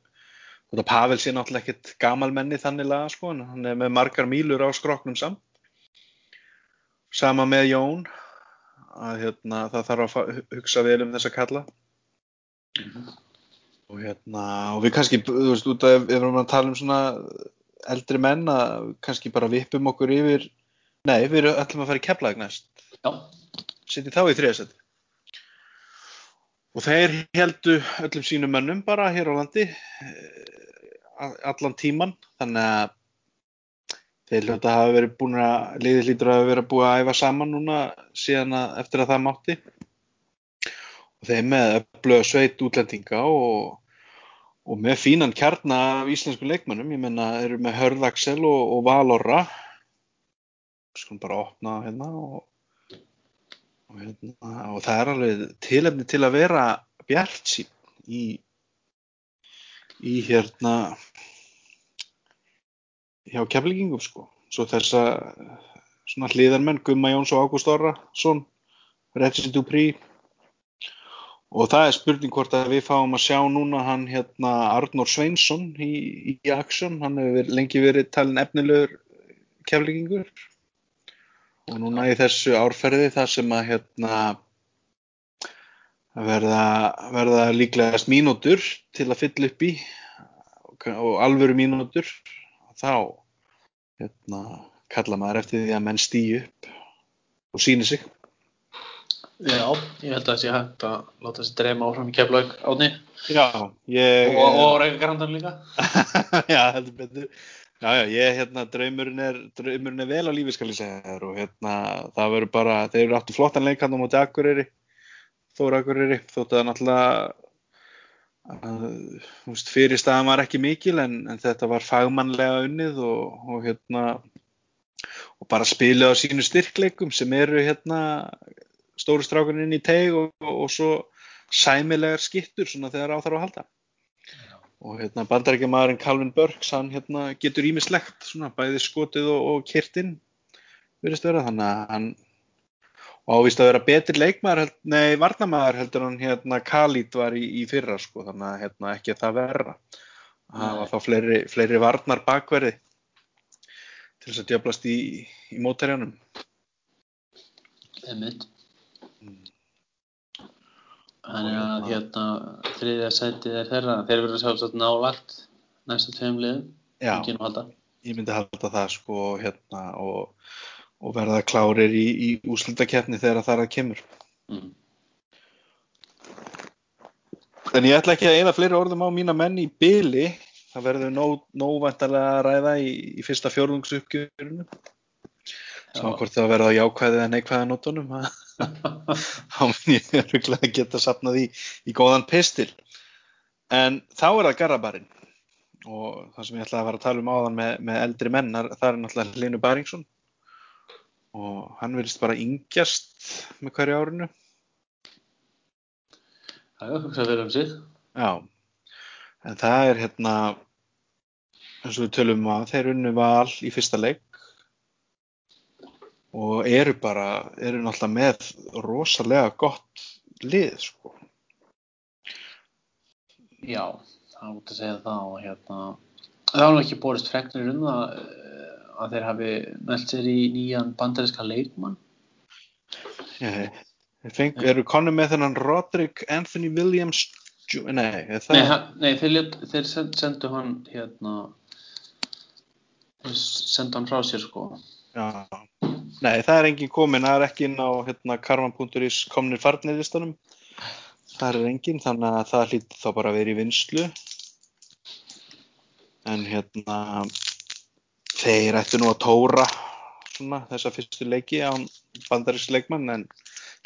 og Pavel sé náttúrulega ekkert gamalmenni þannig laga sko, en hann er með margar mílur á skroknum samt sama með Jón að hérna, það þarf að hugsa vel um þessa kalla og hérna og við kannski, þú veist, út af ef við erum að tala um svona eldri menn að kannski bara vippum okkur yfir nei, við erum ætlum að fara í keflag næst. Setjum þá í þriðasæti og þeir heldu öllum sínum mönnum bara hér á landi eh, allan tíman þannig að þeir hljóta að hafa verið búin að að hafa verið búið að æfa saman núna síðan að, eftir að það mátti. Og þeir með öflöga sveit útlendinga og, og með fínan kjarna af íslensku leikmönnum ég menna eru með Hörðaksel og, og Valorra skulum bara opna hérna og og, hérna, og það er alveg tilefni til að vera bjart sín í, í hérna hjá keflingum sko. Svo þessa svona hliðarmenn Gumma Jóns og Ágúst Orrason Reggie Dupri og það er spurning hvort að við fáum að sjá núna hann hérna Arnór Sveinsson í, í Action, hann hefur lengi verið talin efnilegur keflingingur og núna í þessu árferði þar sem að hérna verða, verða líklegast mínútur til að fylla upp í og alvöru mínútur. Þá hérna, kalla maður eftir því að menn stýju upp og síni sig já, ég held að það sé hægt að láta þessi dreyma áfram í keflaug átni Já, ég og, og reyka grandan líka. *laughs* Já, heldur betur. Já, já, ég, hérna, draumurinn er, draumurinn er vel á lífi, skal ég segja þér og hérna, það verður bara, þeir eru áttu flottan leik hann á móti Akureyri, Þóra Akureyri, þótt að náttúrulega, að, þú veist, fyrir staðan var ekki mikil en, en þetta var fagmannlega unnið og, og hérna, og bara spilið á sínu styrkleikum sem eru hérna stóru strákuninn í teig og, og, og svo sæmilegar skittur svona þegar á þarf að halda. Og hérna bandarækjamaðurinn Calvin Burks hann hérna getur ímislegt svona bæði skotið og, og kirtinn virðist vera. Þannig að hann og ávist að vera betri leikmaður nei varnamaður heldur hann hérna Khalid var í, í fyrra sko þannig að hérna ekki að það verra. Það var þá fleiri, fleiri varnar bakverði til þess að djöflast í, í mótærjanum Einmitt. Þannig að hérna, þriðja sætið er þeirra þeir verður sjálfsagt nálagt næstu tveim liðum ég myndi halda það sko hérna og, og verða klárir í, í úslitakeppni þegar það er að kemur. mm. En ég ætla ekki að eina fleiri orðum á mína menn í byli. Það verður nóg, nógvæntalega að ræða í, í fyrsta fjórðungsuppgjörinu. Svo hvort það verða á jákvæði eða neikvæði nótunum. Þá mun ég öruglega geta sapnað í, í góðan pistil. En þá er það Garrabarinn. Og það sem ég ætla að fara að tala um áðan með, með eldri mennar, það er náttúrulega Linu Baringsson. Og hann verðist bara yngjast með hverju árinu. Já, já, hugsa fyrir um sig Já, en það er hérna, eins og við tölum um að þeir unnu val í fyrsta leik og eru bara, eru náttúrulega með rosalega gott lið, sko. Já, það er út að segja það og hérna það var ekki borist fregnir um það eh, að þeir hafi meld sér í nýjan bandaríska leikmann. Nei, þeir feng, eru konu með þennan Roderick Anthony Williams, nei, Nei, nei þeir, þeir send, sendu hann hérna sendu hann frá sér sko. Já, nei, það er engin komin, það er ekki inn á hérna karman.is komnir farnir listanum, það er engin, þannig að það hlýtt þá bara að vera í vinslu. En hérna, þeir ættu nú að tóra svona þessa fyrstu leiki án bandarísk leikmann, en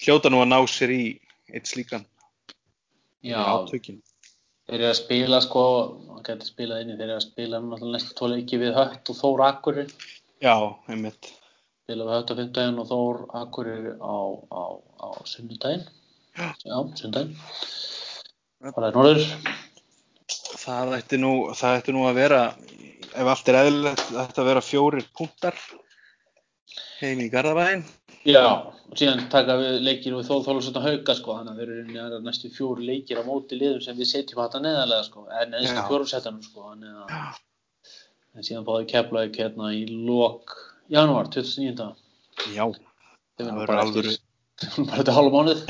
hljóta nú að ná sér í eitt slíkan Já, átökin. þeir eru að spila sko hann gæti spilað inni, þeir eru að spila næstu tvo leiki við Hött og Þór Akkurir Já, einmitt. Spila við Hött á fimmtudaginn og Þór Akkurir á, á, á sunnudaginn. Já, sunnudaginn. Það er norður. Það ætti nú, það ætti nú að vera, ef allt er eðlilegt, það ætti að vera fjórir punktar heim í Garðabæinn. Já, og síðan taka við leikir við Þór Þólusson hauka sko, þannig að þeir eru inni að næstu fjóru leikir á móti liðum sem við setjum þetta neðarlega sko, en Já. fjórum setanum sko, þannig að en síðan báði Keflavík hérna í lok janúar 2009 Já, Það verður verður bara þetta *laughs* hálfa mánuð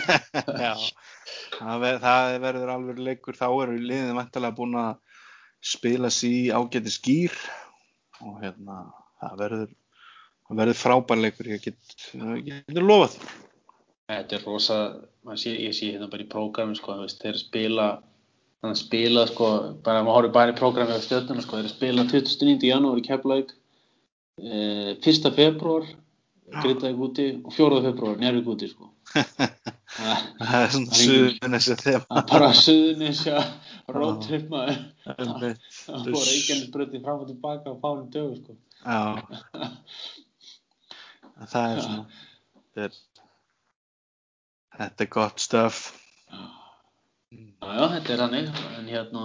*laughs* já. Það, ver, það verður alveg leikur, þá eru liðin vantilega búin að spila sér í ágæti skýr og hérna, það verður, það verður frábær leikur, ég get, ég get lofað. Þetta er rosa, sé, ég sé hérna bara í prógrami sko, þeir spila þannig að spila sko, bara maður horfir bara í prógrami á stjórnuna sko, þeir spila 29. janúar í Keflavík eh, 1. februar Grindavík úti og 4. februar Njárvík úti sko *laughs* það er svona Það engin- suðun þessi það þema. bara suðunisja roadtrip maður það fór Reykjanesbröti fram og tilbaka á fánum dögu sko Já. *laughs* Það er svona, þetta er, þetta er gott stöf. Já, já, þetta er hannig, en hérna,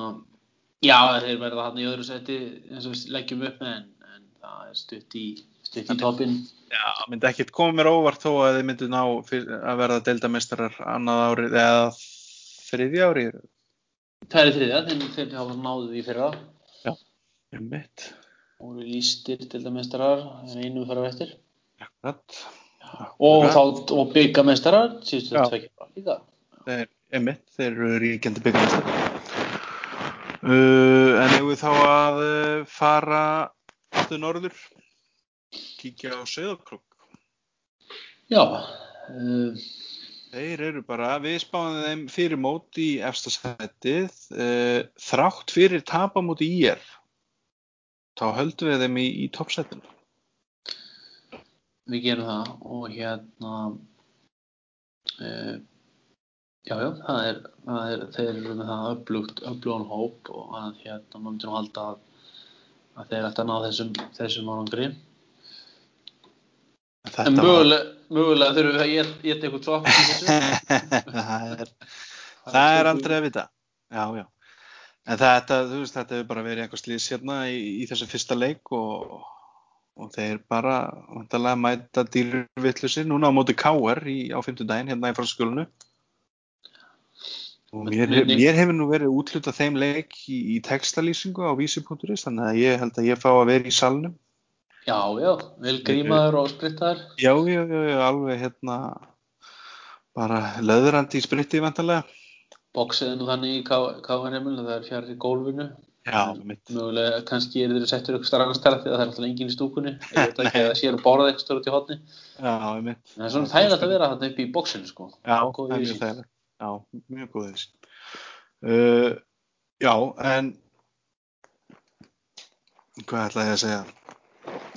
já, þeir verða hann í öðru seti eins og við leggjum upp með, en það er stutt í, stutt í toppin. Já, myndi ekkert koma mér óvart þó að þið myndu ná að verða deildamestrar annað árið eða þriðja árið. Það er þriðja, þeir, þeir hafa náðið í fyrra Ég mitt. og eru lístir mestarar, en einu fara eftir. Akkurat. Og, og byggamestarar, síðustu Já. tvekja líka. Þeir, einmitt, þeir eru ríkjandi byggjumestar. Uh, en ef við þá að uh, fara til norður, kíkja á Sauðarkrók. Já, uh, Þeir eru bara, við spáðum þeim fyrir mót í efsta sætið, uh, þrátt fyrir tapamóti í er. Þá höldum við þeim í, í toppsætinu. við gerum það og hérna, uh, já, já, það er, það er, þeir eru með það upplugt, upplugan hóp og að hérna, maður myndir nú halda að, að þeir ætti að ná þessum, þessum árangri. Þetta En var- mögulega, mögulega þurfum við að geta eitthvað þessu. *laughs* það er, það er aldrei að vita. Já, já. En þetta, þú veist, þetta hefur bara verið eitthvað slís hérna í, í þessu fyrsta leik og, og þeir bara vantarlega mæta dýrvillusi núna á móti KR á fimmtudaginn hérna í franskjólinu. Mér, mér hefur nú verið útlutað þeim leik í, í textalýsingu á vísi.is þannig að ég held að ég fá að vera í salnum. Já, já, vel grímaður og sprittaður. Já, já, já, alveg hérna bara löðrandi í spritti vantarlega. er nú þannig í KNM það er fjari gólfinu Já, mögulega kannski er þeir settur ykkur starf annars stærð því að það er alltaf engin í stúkunni að það sér borðað eitthvað stór út í hotni *laughs* Já, það er svona þægilegt að vera þarna upp í boxinu sko Já, það er mjög þægilegt. Já, mjög góð þessi. Uh, já, en hvað ætla ég að segja?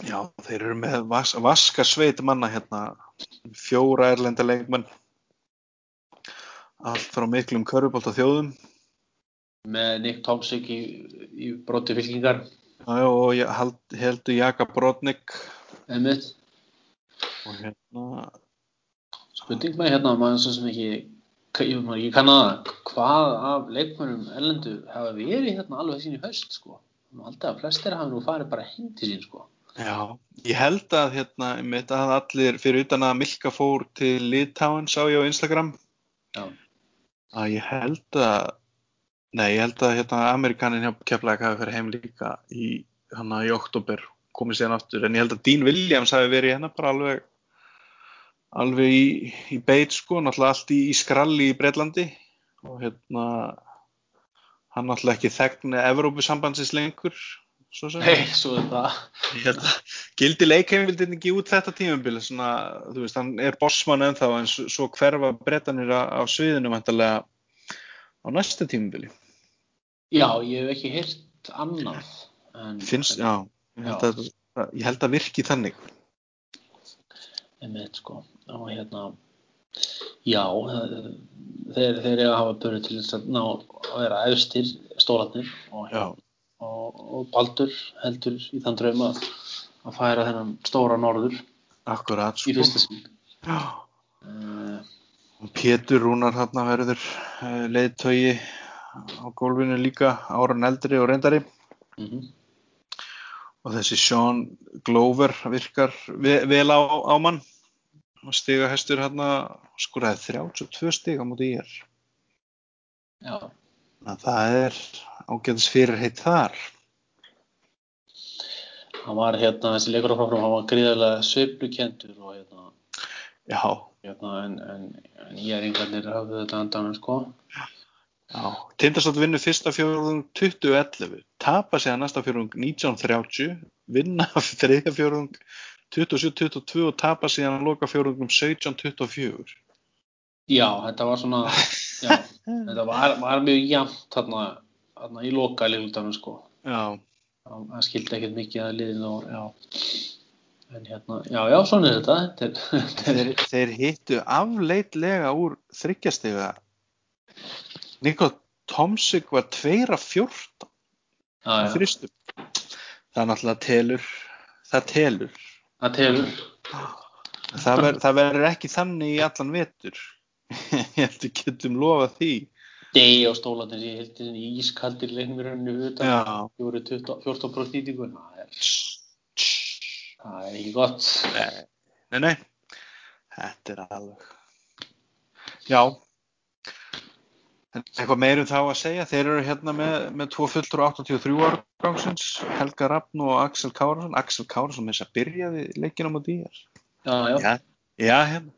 Já, þeir eru með vas vaska sveit manna hérna, fjóra erlenda leikmenn, allt frá miklum körfubólta þjóðum með Nick Tomsik í, í broti fylkingar. Já, og held, heldur Jaka Brodnik. Einmitt. Og hérna, spurning með hérna maður sem ekki ég, ekki kann að hvað af leikmennum erlendu hafa verið hérna alveg sín í haust sko? Að flestir hafa nú farið bara heim til sín sko. Já, ég held að hérna, mitt að allir fyrir utan að Milka fór til Litáin sá ég á Instagram. Já, að ég held að nei, ég held að hérna Amerikanin hjá Keflæk hafi fyrir heim líka í hana í oktober, komið síðan aftur. En ég held að Dean Williams hafi verið hérna bara alveg alveg í, í beit sko, náttúrulega allt í, í skralli í Breitlandi og hérna hann náttúrulega ekki þegni Evrópusambandsins lengur svo sem. Nei, svo er það. Að gildi leikheimildin ekki út þetta tímabil svona, þú veist, hann er bossmann ennþá en svo, hverfa brettanir á, sviðinu vantarlega á næsta tímabili. Já, ég hef ekki heyrt annað en, finnst, já, ég held að, ég held að virki þannig einmitt sko. Og hérna já, þeir, þeir eru að hafa börju til þess að ná að vera efstir stólarnir og, já, og, og Baldur heldur í þann draum að, að færa þennan stóra norður akkurat í sko. fyrsta sinn. Já. uh, Og Pétur Rúnar hann verður uh, leiðtögi á gólfinu líka áran eldri og reyndari. Mm og þessi Sean Glover virkar ve vel á, á mann stiga hestur hann skuraði 32 stiga mútið ég er já, að það er ágæðis fyrirheit þar. hann var hérna þessi leikur á fráfram, hann var gríðarlega sveiflukendur og hérna, Já, hérna en, en, en ég er yngarnir hafðu þetta andanum sko já. Tindastótt vinnur fyrsta fjórðung 2011, tapa sig að næsta fjórðung 1930, vinna *laughs* þriðja fjórðung 27-22 og tapa sig að loka fjórðungum 17-24. já, þetta var svona já, *laughs* þetta var, var mjög jafnt þarna, þarna í loka leikuldanum sko Já, það skildi ekkert mikið að liðin og já en hérna, já, já, svona er þetta *laughs* þeir, þeir hittu afleitlega úr þryggjastega. Nikko Tomsik var 2 af 14 já, já, þristum. Það náttúrulega telur, það telur. Það telur Það, ver, það verður ekki þannig í allan vetur. *laughs* Ég held við getum lofað því. degi á stólandir ég held þessi ískaldir leiknir henni utan það voru 20 14% nýtingu það er, það er ekki gott Nei, nei, nei. Þetta er alveg. Já. Eitthvað meirum þá að segja. Þeir eru hérna með, með tvo fulltur 83 ára gangsins. Helga Rappn og Axel Kárasson. Axel Kárasson með þess að byrjaði leikina á dýjar. já, já. Já, já, hérna.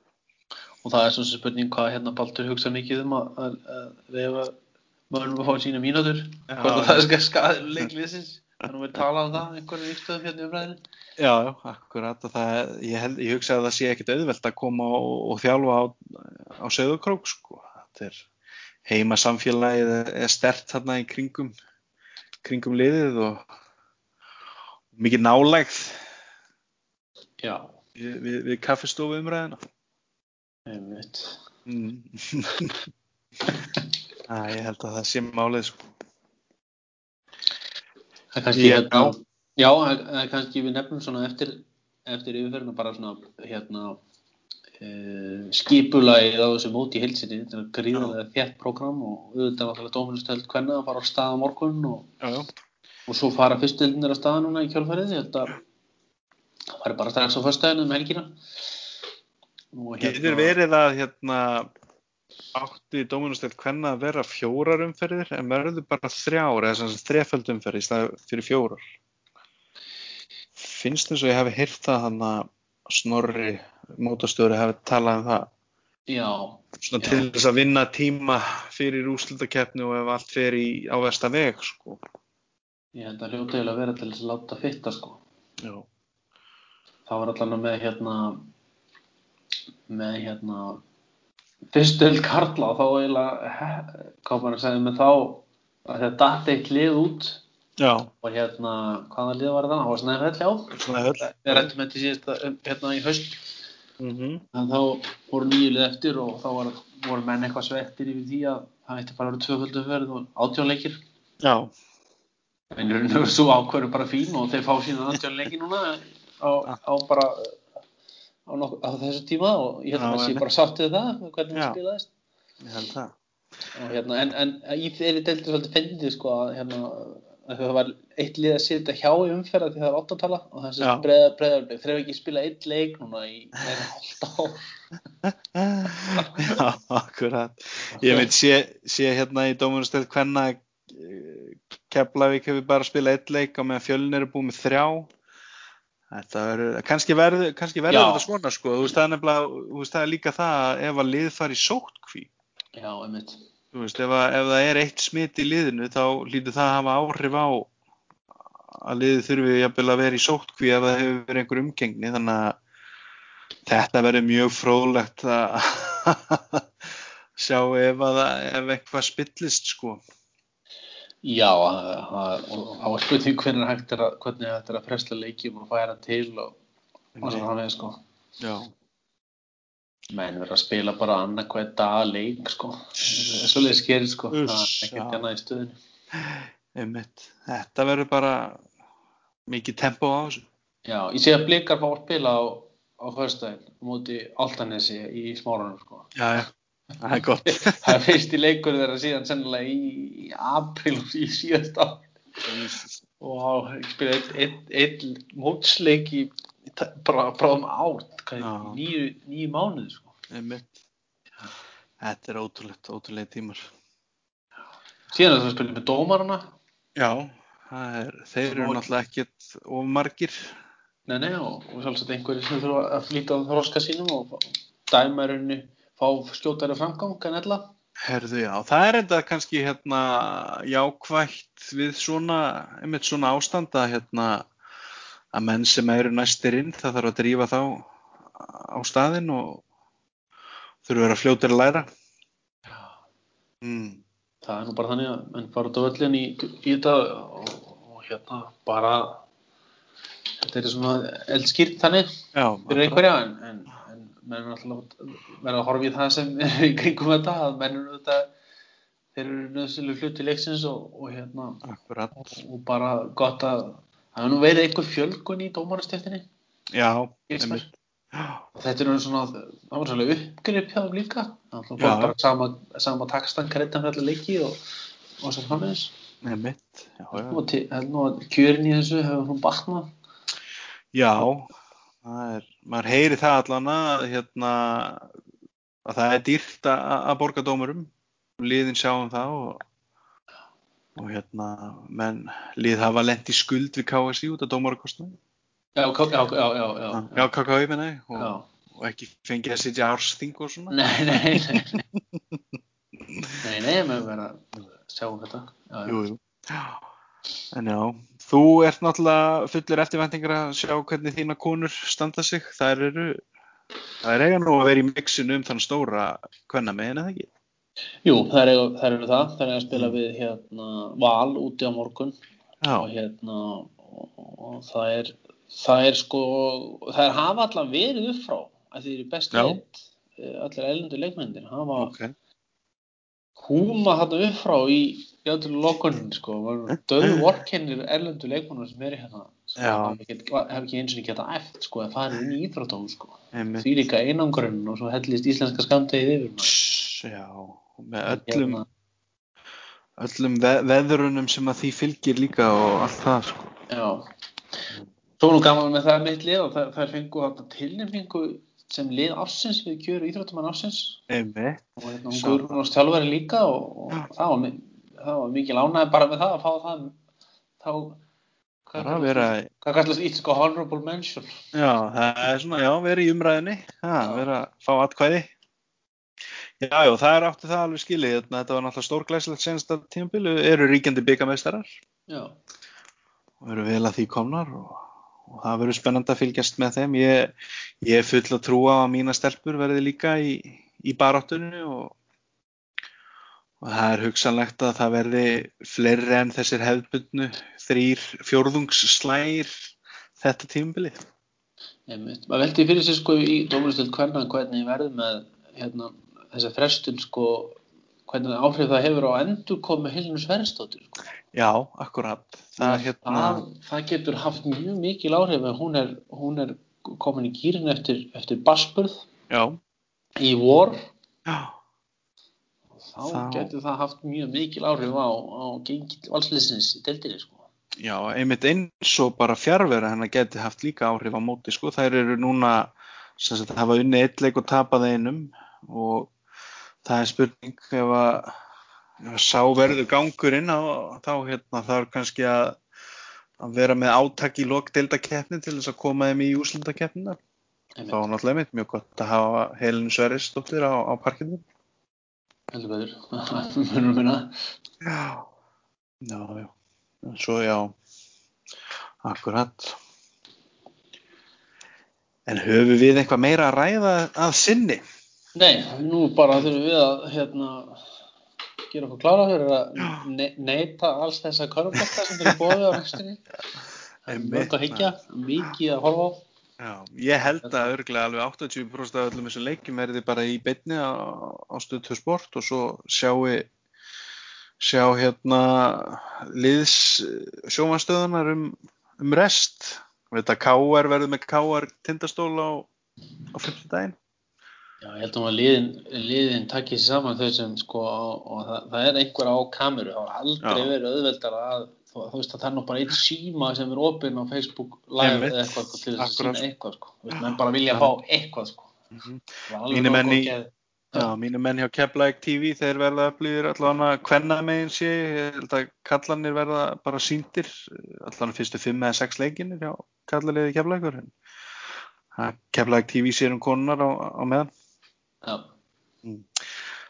og það er svona sem spurning hvað hérna Baldur hugsa mikið um að, að, að reyfa mönnum að fá sína mínútur Já, hvort að já. það er skaður leikliðsins það er nú verið talað um það einhverjum ykkstöðum hérna í umræðinu Já, já, akkurat. Og það, ég, held, ég hugsa að það sé ekkit auðvelt að koma og, og þjálfa á, á söðukrók, sko. Þetta er heima samfélagið er stert þarna í kringum, kringum liðið og mikið nálægð já, við, við, við kaffistofu umræðina. einmitt Mm. *laughs* Æ, ég held að það sé málið, sko. það er kannski hérna já, það er kannski við nefnum svona eftir eftir yfirferðina bara svona hérna skipulagið á þessu móti í heilsinni þetta er gríðarlega þétt prógram og auðvitað náttúrulega dóminustöld hvernig að fara á stað á morgun og, Já, já. og svo fara fyrstildinir á stað núna í kjálfærið ég held að það væri bara strax á föstudaginu um helgina og Getur verið að hérna átti Dóminustel hvenna að vera fjórar umferðir en verður bara þrjár eða sagt þreföld umferð í stað fyrir fjórar. Finnst þess að ég hafi heyrt það hann að Snorri mótastjóri hafi talað um það Já, svona Já. til þess að vinna tíma fyrir úrslitakeppni og ef allt fer í á versta veg sko. ég held að hljóta eiginlega að vera til þess að láta fitta sko. Já. Það var allan með hérna með hérna fyrstöld Karla og þá eiginlega maður að segja með þá að þetta datt eitt lið út Já, og hérna, hvaða lið var það? Það var snæðið já höll. Við rættum þetta um, hérna í haust Mm en þá voru nýju lið eftir og þá var, voru menn eitthvað svektir yfir því að það ætti bara að vera tvöföldum verð og átjónleikir Já, en í raun og veru svo ákvörðu bara fín og þeir fá sína átjónleiki núna á, á bara á, nokk, á þessu tíma og ég held að það sé bara sáttið það hvernig það spilaðist. Ég held það. hérna, en, en í þeirri deildi svolítið fyndið sko að hérna það var eitt lið að sitja hjá í umferða því það er áttatala og það Já. sem breiða breiðarblik þeir hefur ekki spilað eitt leik núna í meira hálft ár *laughs* Já, akkurat. Ég veit, sé, sé hérna í Dómunastöð hvenna Keflavík hefur bara spilað eitt leik og meðan fjölnir er búið með þrjá. Þetta verður, kannski verður, þetta svona sko, þú veist það er nefnilega, þú veist það er líka það að ef að lið fari sótkví, Já, einmitt þú veist, ef, að, ef það er eitt smitt í liðinu þá lítur það að hafa áhrif á að liðið þurfi jafnvel að vera í sótkví ef það hefur verið einhver umgengni, þannig að þetta verður mjög fróðlegt að *laughs* sjá ef, að, ef eitthvað spillist sko. Já, er spurning hvernig hægt er að, að fresta leikjum og færa til og, og svo framvegis sko. Já, menn verður að spila bara annað hvað dag leik sko svo leið skerir sko það er Uss, ekkert annað í stöðinu. Þetta verður bara mikið tempo á þessu. Já, ég sé að blikar fá að spila á, á föstudaginn á móti Altanesi í smáranum sko. Já, já, það er gott. *laughs* Það er fyrst í leikur þeirra síðan sennilega í, apríl í síðast ár og spila einn ein, ein mótsleik í bara bráðum árt, nýju, mánuði sko. Þetta er ótrúlegt, ótrúlega tímar. Síðan er það að spila með dómarana Já, er, þeir eru náttúrulega ekkert of margir. Nei, nei, og, og sjálfsagt einhverju sem þurfa að flýta á þróska sínum og fá- dæma í rauninni fá skjótari framgang en ella. Herðu, já, það er enda kannski hérna jákvætt við svona, einmitt svona ástand að hérna að menn sem eru næstir inn, það þarf að drífa þá á staðinn og þurfa að vera fljótir að læra. Mm. Það er nú bara þannig að menn fara út á völlin í, í þetta og, og hérna bara þetta er svona eldskýrt þannig Já, fyrir einhverja en, en, en menn er alltaf verða að horfa í það sem *laughs* er í kringum þetta að menn eru þetta þeir eru nöðsynlega hluti leiksins og, og hérna akkurat. og bara gott að það hefur nú verið einhver fjölgun í dómarastéttinni Já, einmitt. Og þetta er nú svona það var svolítið uppgrip hjá þeim líka það var bara sama, sama takstan kreittan fyrir leiki og, og svo framvegis einmitt. Já, já. og að kjörin í þessu hefur hún batnað Já, er, maður heyri það allan að, hérna, að það er dýrt að, að borga dómurum, liðin sjáum það og, og hérna, menn, lið hafa lent í skuld við KSI út af dómarakostnaði, já, já, já, já, KKI menna ég, og, ekki fengið að sitja ársþing og svona. Nei, nei, nei *laughs* Nei, nei, maður verða að sjá um þetta já. Jú, jú. En já, þú ert náttúrulega fullur eftirvæntingar að sjá hvernig þína konur standa sig, þær eru, þær eiga nú að vera í mixinu um þann stóra kvenna megin eða ekki? Jú, þær eru, það. Þær eru að spila við hérna Val úti á morgun. Já, og hérna og, og það er það er sko, þær hafa allan verið upp frá að þeir eru best leitt allir ellendur leikmennir hafa ok. húma þarna upp frá í játrúlega lokunin sko, döðu vorkennir erlendu leikmennir sem eru hérna sko, hef ekki, eins og ekki geta eft sko, að fara inn í íþróttóm sko. Einmitt. því líka einangurinn og svo hellist íslenska skamdegið yfir maður. Já, með öllum, Hérna, öllum ve veðrunum sem að því fylgir líka og allt það sko. já svo er nú gaman með það mitt lið og það, það fengu þarna tilnefningu sem lið ársins við kjöru íþróttumann ársins Einmitt. og hérna hún Sá Guðrún og Stjálfari líka og, og það, var, það var mikið lánaði bara með það að fá það þá hvað kallast ít sko honorable mention já, það er svona, já, vera í umræðinni, Já. vera að fá atkvæði. Já, já, það er átti það alveg skilið. Hérna, Þetta var náttúrulega stórglæsilegt senasta tímabilu. Eru ríkjandi byggameistarar og eru vel að því komnar og, og það verður spennandi að fylgjast með þeim. Ég, ég er full að trúa að mína stelpur verði líka í, í baráttunni og, og það er hugsanlegt að það verði fleiri en þessir hefðbundnu þrýr fjórðungsslægir þetta tímabilið. einmitt. Maður veldi fyrir sér sko í dómuristöld hvernig verður með hérna, þessa frestun sko, hvernig áhrif það hefur á endur komið Helinu Sverrisdóttir sko. Já, akkurat. Það, hérna, það, það getur haft mjög mikil áhrif hún er, hún er komin í gýrin eftir, eftir basburð já, í vor já, þá, Þá- getur það haft mjög mikil áhrif á, á gengil valsliðsins í deildinni sko. já, einmitt eins og bara fjárvera hennar geti haft líka áhrif á móti, sko. Þær eru núna, sem sagt, hafa unni eitt leik og tapað einum og það er spurning ef að, að sá verður gangurinn á, þá hérna þarf kannski að, að vera með átak í lokdeildakeppni til þess að koma þeim í úslindakeppnina. Þá er náttúrulega einmitt mjög gott að hafa Helinu Sverrisdóttir á, á parkinu. heldur betur *laughs* munum minna Já, já, já. Svo já, akkurat. En höfum við eitthvað meira að ræða að sinni? Nei, nú bara þurfum við að hérna, gera okkur klára fyrir að ne neita alls þessa körfbólta sem eru bóðið á næstunni. Mörg að higgja, mikið að horfa á. Já, ég held að örglega alveg 80% af öllum þessum leikjum er þið bara í beinni á, á stöðu sport og svo sjáu sjá hérna liðs sjómanstöðunar um, um rest. Veit að KR verður með KR tindastól á, á 50 daginn. Já, ég held um að liðin, liðin takkið sér saman þau sem sko og, og það, það er einhver á kameru, það har aldrei Já. verið auðveldar að þú, þú veist að það er nú bara eitt síma sem er opinn á Facebook live eða eitthvað sko, til þess að sína eitthvað sko, þú veist, menn bara vilja fá eitthvað sko. Var alveg Mínir nóg menn í-. Já, mínu menn hjá Keflæk TV, þeir verða upplýðir allavega hvenna megin sé, ég held að kallanir verða bara síndir, allavega fyrstu fimm eða sex leikinir hjá kallaliði Keflækur. Keflæk TV sér um konunar á, á meðan. Já,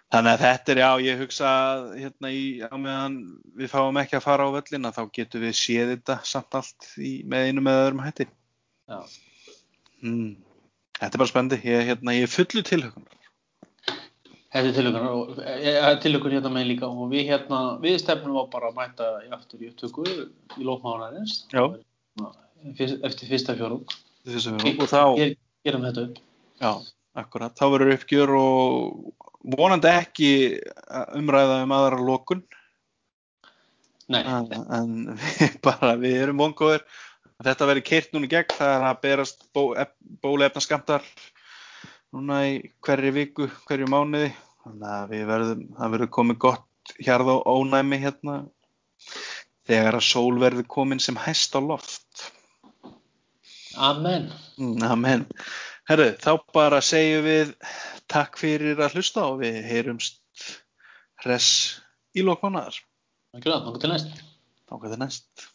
Þannig að þetta er, já, ég hugsa að hérna í, á meðan við fáum ekki að fara á völlina, þá getum við séð þetta samt allt í, með einum eða öðrum hætti. já. Mm. Þetta er bara spennandi, ég, hérna, ég er fullu tilhugum. Þetta er tilökun og e, e, tilökun hérna með líka og við hérna, við stefnum á bara að mæta í aftur í upptöku í lókmánarins Já. eftir fyrsta fjórung Þessum við og þá... Ger- gerum þetta upp Já, akkurat. Þá verður uppgjör og vonandi ekki umræða um aðra lokun. Nei, en, en við *laughs* bara við erum vongóðir. Þetta verður keirt núna í gegn það er að berast bó, bólefna skamtar núna í hverju viku, hverju mánuði. Þannig að það verður komið gott hjarð og ónæmi hérna þegar að sól verður komin sem hæst á loft. Amen. Mm, Amen. Herru, þá bara segjum við takk fyrir að hlusta og við heyrumst hress í lokmánaðar. Ekki það, þá til næst hvað það næst.